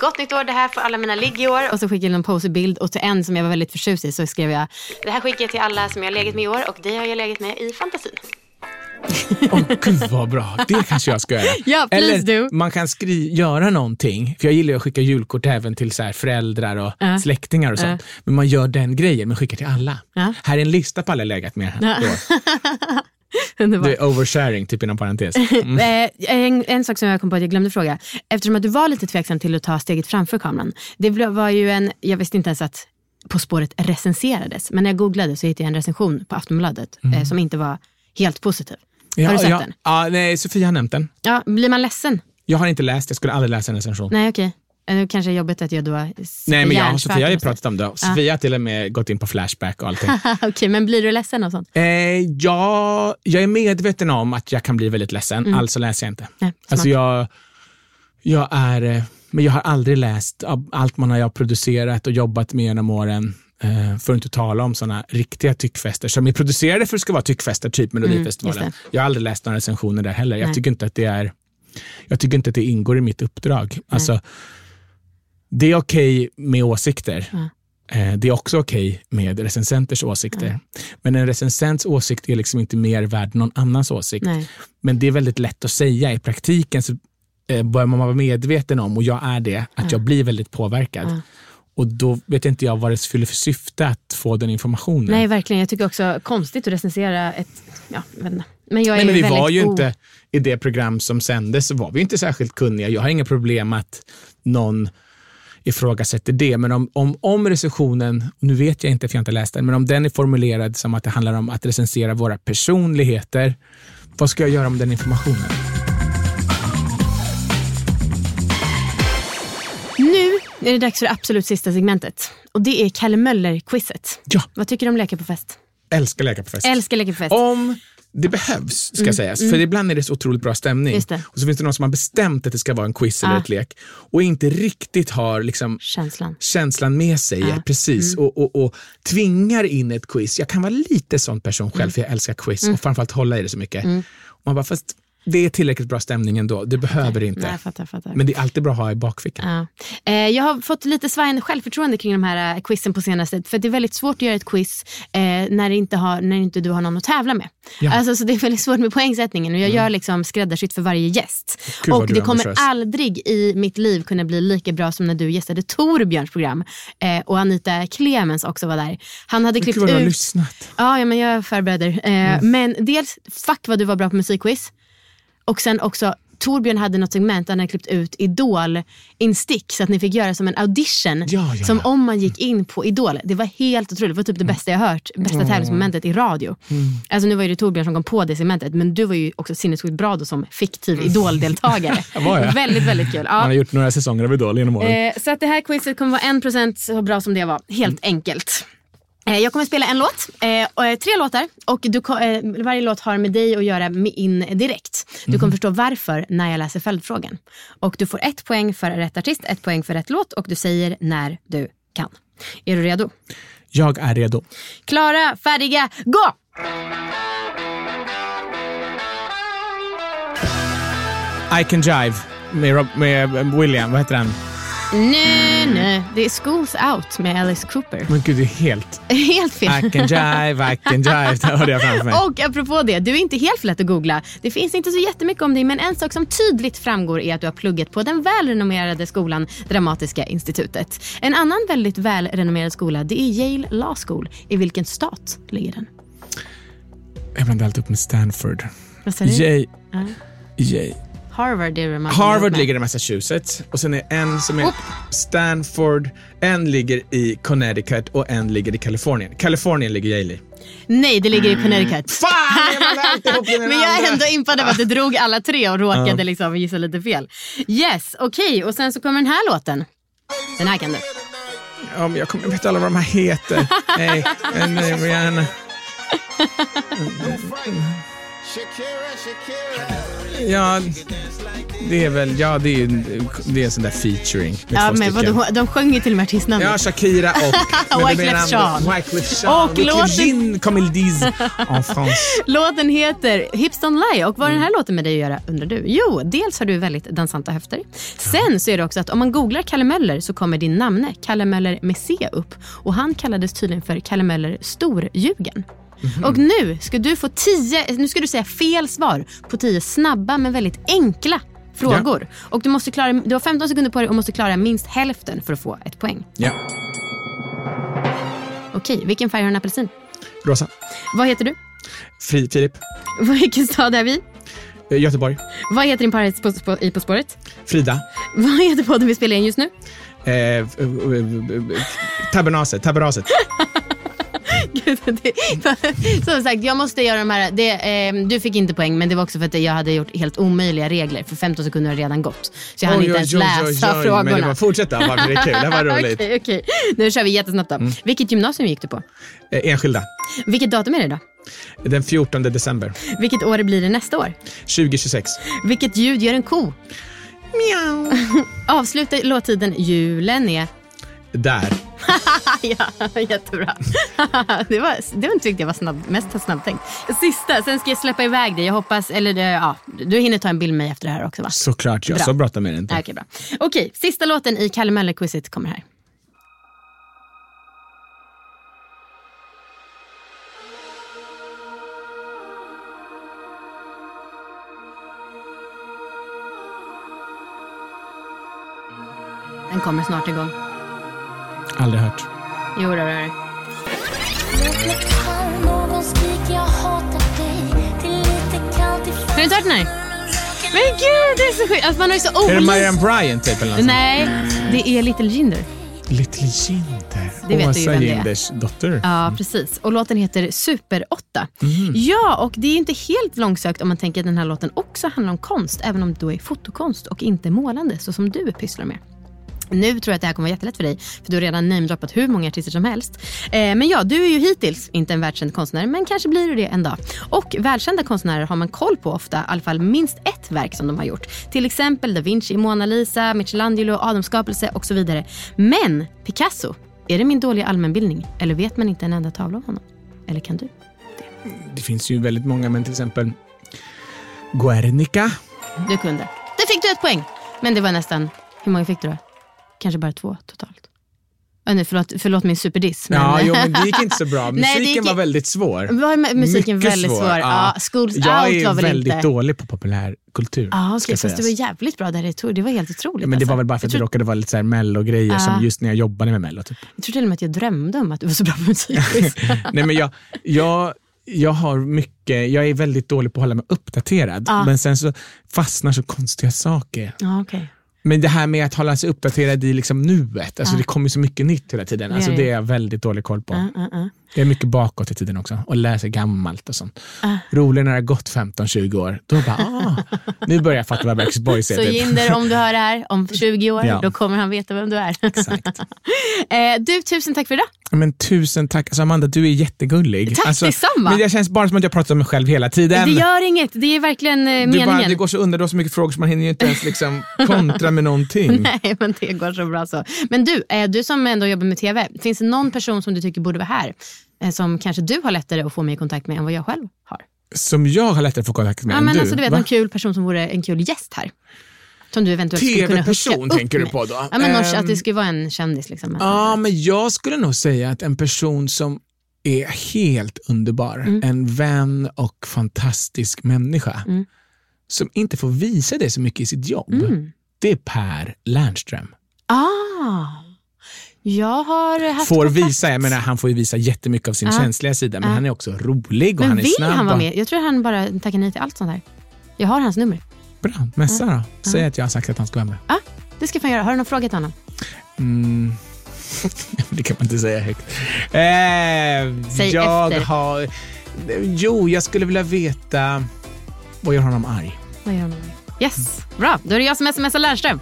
Gott nytt år, det här får alla mina ligg i år. Och så skickade jag en poserbild och till en som jag var väldigt förtjust i så skrev jag Det här skickar jag till alla som jag har legat med i år och dig har jag legat med i fantasin.
Åh gud vad bra, det kanske jag ska göra.
Ja,
Eller
do.
man kan skri- göra någonting, för jag gillar att skicka julkort även till så föräldrar och
Ja.
släktingar och sånt. Men man gör den grejen, men skickar till alla.
Ja.
Här är en lista på alla legat med. Då.
Underbart.
Det är oversharing, typ inom parentes. Mm.
Eh, en, en sak som jag kom på att jag glömde fråga. Eftersom att du var lite tveksam till att ta steget framför kameran. Det var ju en, jag visste inte ens att På spåret recenserades. Men när jag googlade så hittade jag en recension på Aftonbladet eh, som inte var helt positiv. Har du sett
ja,
den?
Ja, nej, Sofia har nämnt den.
Ja, blir man ledsen?
Jag har inte läst, jag skulle aldrig läsa en recension.
Nej, okej. Eh, Det kanske är jobbigt att jag då
Nej, men jag och Sofia har ju pratat om det. Sofia har till och med gått in på Flashback och allting.
Okej, men blir du ledsen och sånt?
eh, ja, jag är medveten om att jag kan bli väldigt ledsen,
Mm.
alltså läser jag inte.
Nej,
Alltså jag, jag är, eh, men jag har aldrig läst av allt man har producerat och jobbat med genom åren. Eh, För att inte tala om såna riktiga tyckfester som är producerade för att ska vara tyckfester, typ Melodifestivalen.
Mm,
jag har aldrig läst några recensioner där heller. Jag tycker inte att det är jag tycker inte att det ingår i mitt uppdrag. Alltså, det är okej med åsikter.
Ja.
Eh, Det är också okej med recensenters åsikter. Men en recensents åsikt är liksom inte mer värd än någon annans åsikt.
Nej.
Men det är väldigt lätt att säga. I praktiken så eh, bör man vara medveten om, och jag är det, att jag blir väldigt påverkad. Och då vet inte jag vad det fyller för syfte att få den informationen.
Nej, verkligen. Jag tycker också konstigt att recensera ett... Ja, inte. Men jag är
Nej, men vi var ju inte, i det program som sändes så var vi inte särskilt kunniga. Jag har inga problem att någon ifrågasätter det. Men om, om, om recensionen, nu vet jag inte för jag inte läst den, men om den är formulerad som att det handlar om att recensera våra personligheter, vad ska jag göra med den informationen?
Nu är det dags för det absolut sista segmentet. Och det är Kalle Möller-quizet.
Ja.
Vad tycker du om leka på fest?
Älskar leka på fest.
Älskar leka på fest.
Om det behövs, ska sägas. För ibland är det så otroligt bra stämning.
Just det.
Och så finns det någon som har bestämt att det ska vara en quiz eller
Ah.
ett lek och inte riktigt har liksom
Känslan.
känslan med sig.
Ja.
Precis. Och, och, och tvingar in ett quiz. Jag kan vara lite sån person själv,
Mm.
för jag älskar quiz och framförallt hålla i det så mycket. Och man bara, fast det är tillräckligt bra stämning ändå. Det behöver inte.
Nej, jag fattar, jag fattar.
Men det är alltid bra att ha i bakfickan.
Ja. Eh, jag har fått lite svajande självförtroende kring de här eh, quizen på senaste För det är väldigt svårt att göra ett quiz eh, när, inte har, när inte du har någon att tävla med.
Ja. Mm.
Alltså, så det är väldigt svårt med poängsättningen och jag gör liksom skräddarsytt för varje gäst.
Gud,
och det kommer aldrig i mitt liv kunna bli lika bra som när du gästade Torbjörns program. Eh, och Anita Clemens också var där. Han hade klippt
Gud vad du har
ut...
lyssnat.
Ja, ja, men jag förbereder. Eh,
Mm.
Men dels, fuck vad du var bra på musikquiz. Och sen också, Torbjörn hade något segment där han hade klippt ut Idol-instick så att ni fick göra som en audition.
Ja, ja,
som
ja.
om man gick in på Idol. Det var helt otroligt. Det var typ det bästa jag hört. Bästa tävlingsmomentet i radio.
Mm.
Alltså nu var ju det Torbjörn som kom på det segmentet men du var ju också sinnessjukt bra då som fiktiv Idol-deltagare.
Var jag?
väldigt, väldigt kul.
Man har
Ja.
gjort några säsonger av Idol genom åren.
Eh, så att det här quizet kommer vara en procent så bra som det var. Helt enkelt. Eh, Jag kommer spela en låt, eh, eh, tre låtar och du, varje låt har med dig att göra med in direkt. Du kommer förstå varför när jag läser följdfrågan. Och du får ett poäng för rätt artist, ett poäng för rätt låt och du säger när du kan. Är du redo?
Jag är redo.
Klara, färdiga, gå!
I can jive med, Rob, med William, vad heter han?
Nej, nej. Det är Schools Out med Alice Cooper.
Men gud, det är helt...
Helt fel.
I can jive, I can jive. Det hörde jag framför mig.
Och apropå det, du är inte helt lätt att googla. Det finns inte så jättemycket om dig men en sak som tydligt framgår är att du har pluggat på den välrenommerade skolan Dramatiska institutet. En annan väldigt välrenommerad skola det är Yale Law School. I vilken stat ligger den?
Jag blandar alltid upp med Stanford.
Vad säger du?
Yay,
Ja.
yay.
Harvard är det man
Harvard ligger i Massachusetts och sen är en som är Stanford, en ligger i Connecticut och en ligger i Kalifornien. Kalifornien ligger Yale i.
Nej, det ligger i Connecticut.
Fan, jag
Men jag är ändå impad av att du drog alla tre och råkade liksom gissa lite fel. Yes, okej. Och sen så kommer den här låten. Den här kan du.
Ja, men jag kommer jag vet alla vad de här heter. Nej, nej, nej, Rihanna. Ja, det är väl, ja det är, det är en sån där featuring
Ja, men vadå, de sjöng ju till och med artistnamnet.
Ja, Shakira och...
Wyclef Jean.
Wyclef Jean.
Och låten-
comme ils disent en France.
Låten heter Hips Don't Lie och vad har den
Mm.
här låten med dig att göra undrar du? Jo, dels har du väldigt dansanta höfter. Sen så är det också att om man googlar Kalle Möller så kommer din namne Kalle Möller med C upp och han kallades tydligen för Kalle Möller Storljugen.
Mhm.
Och nu ska du få tio, nu ska du säga fel svar på tio snabba men väldigt enkla frågor. Och du, måste klara, du har 15 sekunder på dig och måste klara minst hälften för att få ett poäng.
Ja,
Okej, vilken färg har en apelsin?
Rosa.
Vad heter du?
Fri, Filip.
Vilken stad är vi?
Eh, Göteborg.
Vad heter din parhäst på, på, i På spåret?
Frida.
Vad heter podden vi spelar in just nu?
Eh, eh, eh, tabernaset. Tabernaset.
Som sagt, jag måste göra de här. Det, eh, du fick inte poäng, men det var också för att jag hade gjort helt omöjliga regler. För 15 sekunder har redan gått. Så jag hann inte ens läsa frågorna.
Men det var, fortsätt då, det är kul. Det var roligt.
Okej, okej. Nu kör vi jättesnabbt då. Vilket gymnasium gick du på?
Eh, enskilda.
Vilket datum är det då?
Den 14 december
Vilket år blir det nästa år?
2026.
Vilket ljud gör en ko? Miau. Avsluta låttiden julen är...
Där.
ja, jättebra. det, var, det var inte tyckte jag var snabb, mest snabbtänkt. Sista, sen ska jag släppa iväg dig. Jag hoppas, eller eh, ja, du hinner ta en bild med mig efter det här också va?
Såklart, jag
Bra.
så bråttom är det inte.
Okej, bra. Okej, sista låten i Kalle Möller-quizet kommer här. Den kommer snart igång.
Aldrig hört.
Jo, det är det. Har du inte hört den här? Men gud, det är så sjukt. Alltså, man har ju så.
Är det Marianne Bryant typ? Eller något sånt?
Nej, det är Little Jinder.
Little Jinder.
Det vet du ju
Åsa
vem det är.
Jinders dotter.
Ja, precis. Och låten heter Super 8.
Mhm.
Ja, och det är inte helt långsökt om man tänker att den här låten också handlar om konst, även om det då är fotokonst och inte målande, så som du pysslar med. Nu tror jag att det här kommer vara jättelätt för dig, för du har redan namedroppat hur många artister som helst. Eh, men ja, du är ju hittills inte en världskänd konstnär, men kanske blir du det en dag. Och världskända konstnärer har man koll på ofta, i alla fall minst ett verk som de har gjort. Till exempel Da Vinci, Mona Lisa, Michelangelo, Adams skapelse och så vidare. Men Picasso, är det min dåliga allmänbildning? Eller vet man inte en enda tavla av honom? Eller kan du?
Det finns ju väldigt många, men till exempel Guernica.
Du kunde. Där fick du ett poäng. Men det var nästan, hur många fick du då? Kanske bara två totalt. Äh, nej, förlåt, förlåt min superdiss. Men...
Ja, jo, men det gick inte så bra.
Nej, det
Musiken
gick-
var väldigt svår.
Var mu- musiken
Mycket
väldigt svår? Ja, Schools
jag
Out
är
var väl
väldigt
inte...
dålig på populärkultur.
Ja, okej, fast du var jävligt bra där i Tor. Det var helt otroligt.
Ja, men det
alltså.
var väl bara för
jag
att det
tror,
råkade vara lite mello-grejer
Ja.
som just när jag jobbade med mello. Typ.
jag tror till och med att jag drömde om att du var så bra på musik.
Nej, men jag, jag, jag har mycket, jag är väldigt dålig på att hålla mig uppdaterad. Men sen så fastnar så konstiga saker.
ja, okej.
Men det här med att hålla sig uppdaterad i liksom nuet, alltså
Ja.
det kommer så mycket nytt hela tiden. Alltså det är jag väldigt dålig koll på.
Ja, ja.
Jag är mycket bakåt i tiden också och läser gammalt och sånt.
Ah.
Roligare när det har gått 15-20 år. Då bara, ah, nu börjar jag fatta vad Backstreet Boys är.
Så
typ.
Jinder, om du hör det här om 20 år,
Ja.
då kommer han veta vem du är.
Exakt.
eh, du, tusen tack för idag.
Men tusen tack. Alltså Amanda, du är jättegullig.
Tack,
alltså,
detsamma.
Men det känns bara som att jag pratar om mig själv hela tiden.
Det gör inget, det är verkligen eh,
du
meningen.
bara, det går så under, du har så mycket frågor så man hinner ju inte ens liksom kontra med någonting.
Nej, men det går så bra så. Men du, eh, du som ändå jobbar med TV, finns det någon person som du tycker borde vara här? Eh, som kanske du har lättare att få mig i kontakt med än vad jag själv har?
Som jag har lättare att få kontakt med
ja,
än
men
du.
alltså, du vet,
Va?
en kul person som vore en kul gäst här. Som du eventuellt skulle kunna
TV-person tänker du på då?
Ja, men
Ehm,
att det skulle vara en kändis. Liksom.
Ja, men jag skulle nog säga att en person som är helt underbar,
Mm.
en vän och fantastisk människa,
Mm.
som inte får visa det så mycket i sitt jobb,
Mm.
det är Per Lernström.
Ah, jag har haft
Får
kontakt.
visa, jag menar han får ju visa jättemycket av sin
Ja.
känsliga sida, men
Ja.
han är också rolig och
Men
han är
vill
snabb.
han vara med? Jag tror han bara tackar nej till allt sånt här. Jag har hans nummer.
Bra, messa
Ja.
då. Säg att jag har sagt att han ska vara med.
Ja, det ska jag göra. Har du någon fråga till honom?
Mm. det kan man inte säga högt. Eh,
Säg
jag
efter.
har... Jo, jag skulle vilja veta vad gör honom arg?
Vad gör honom? Yes, bra. Då är det jag som smsar Lernström.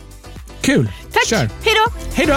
Kul!
Tack!
Kör!
Hej då!
Hej då!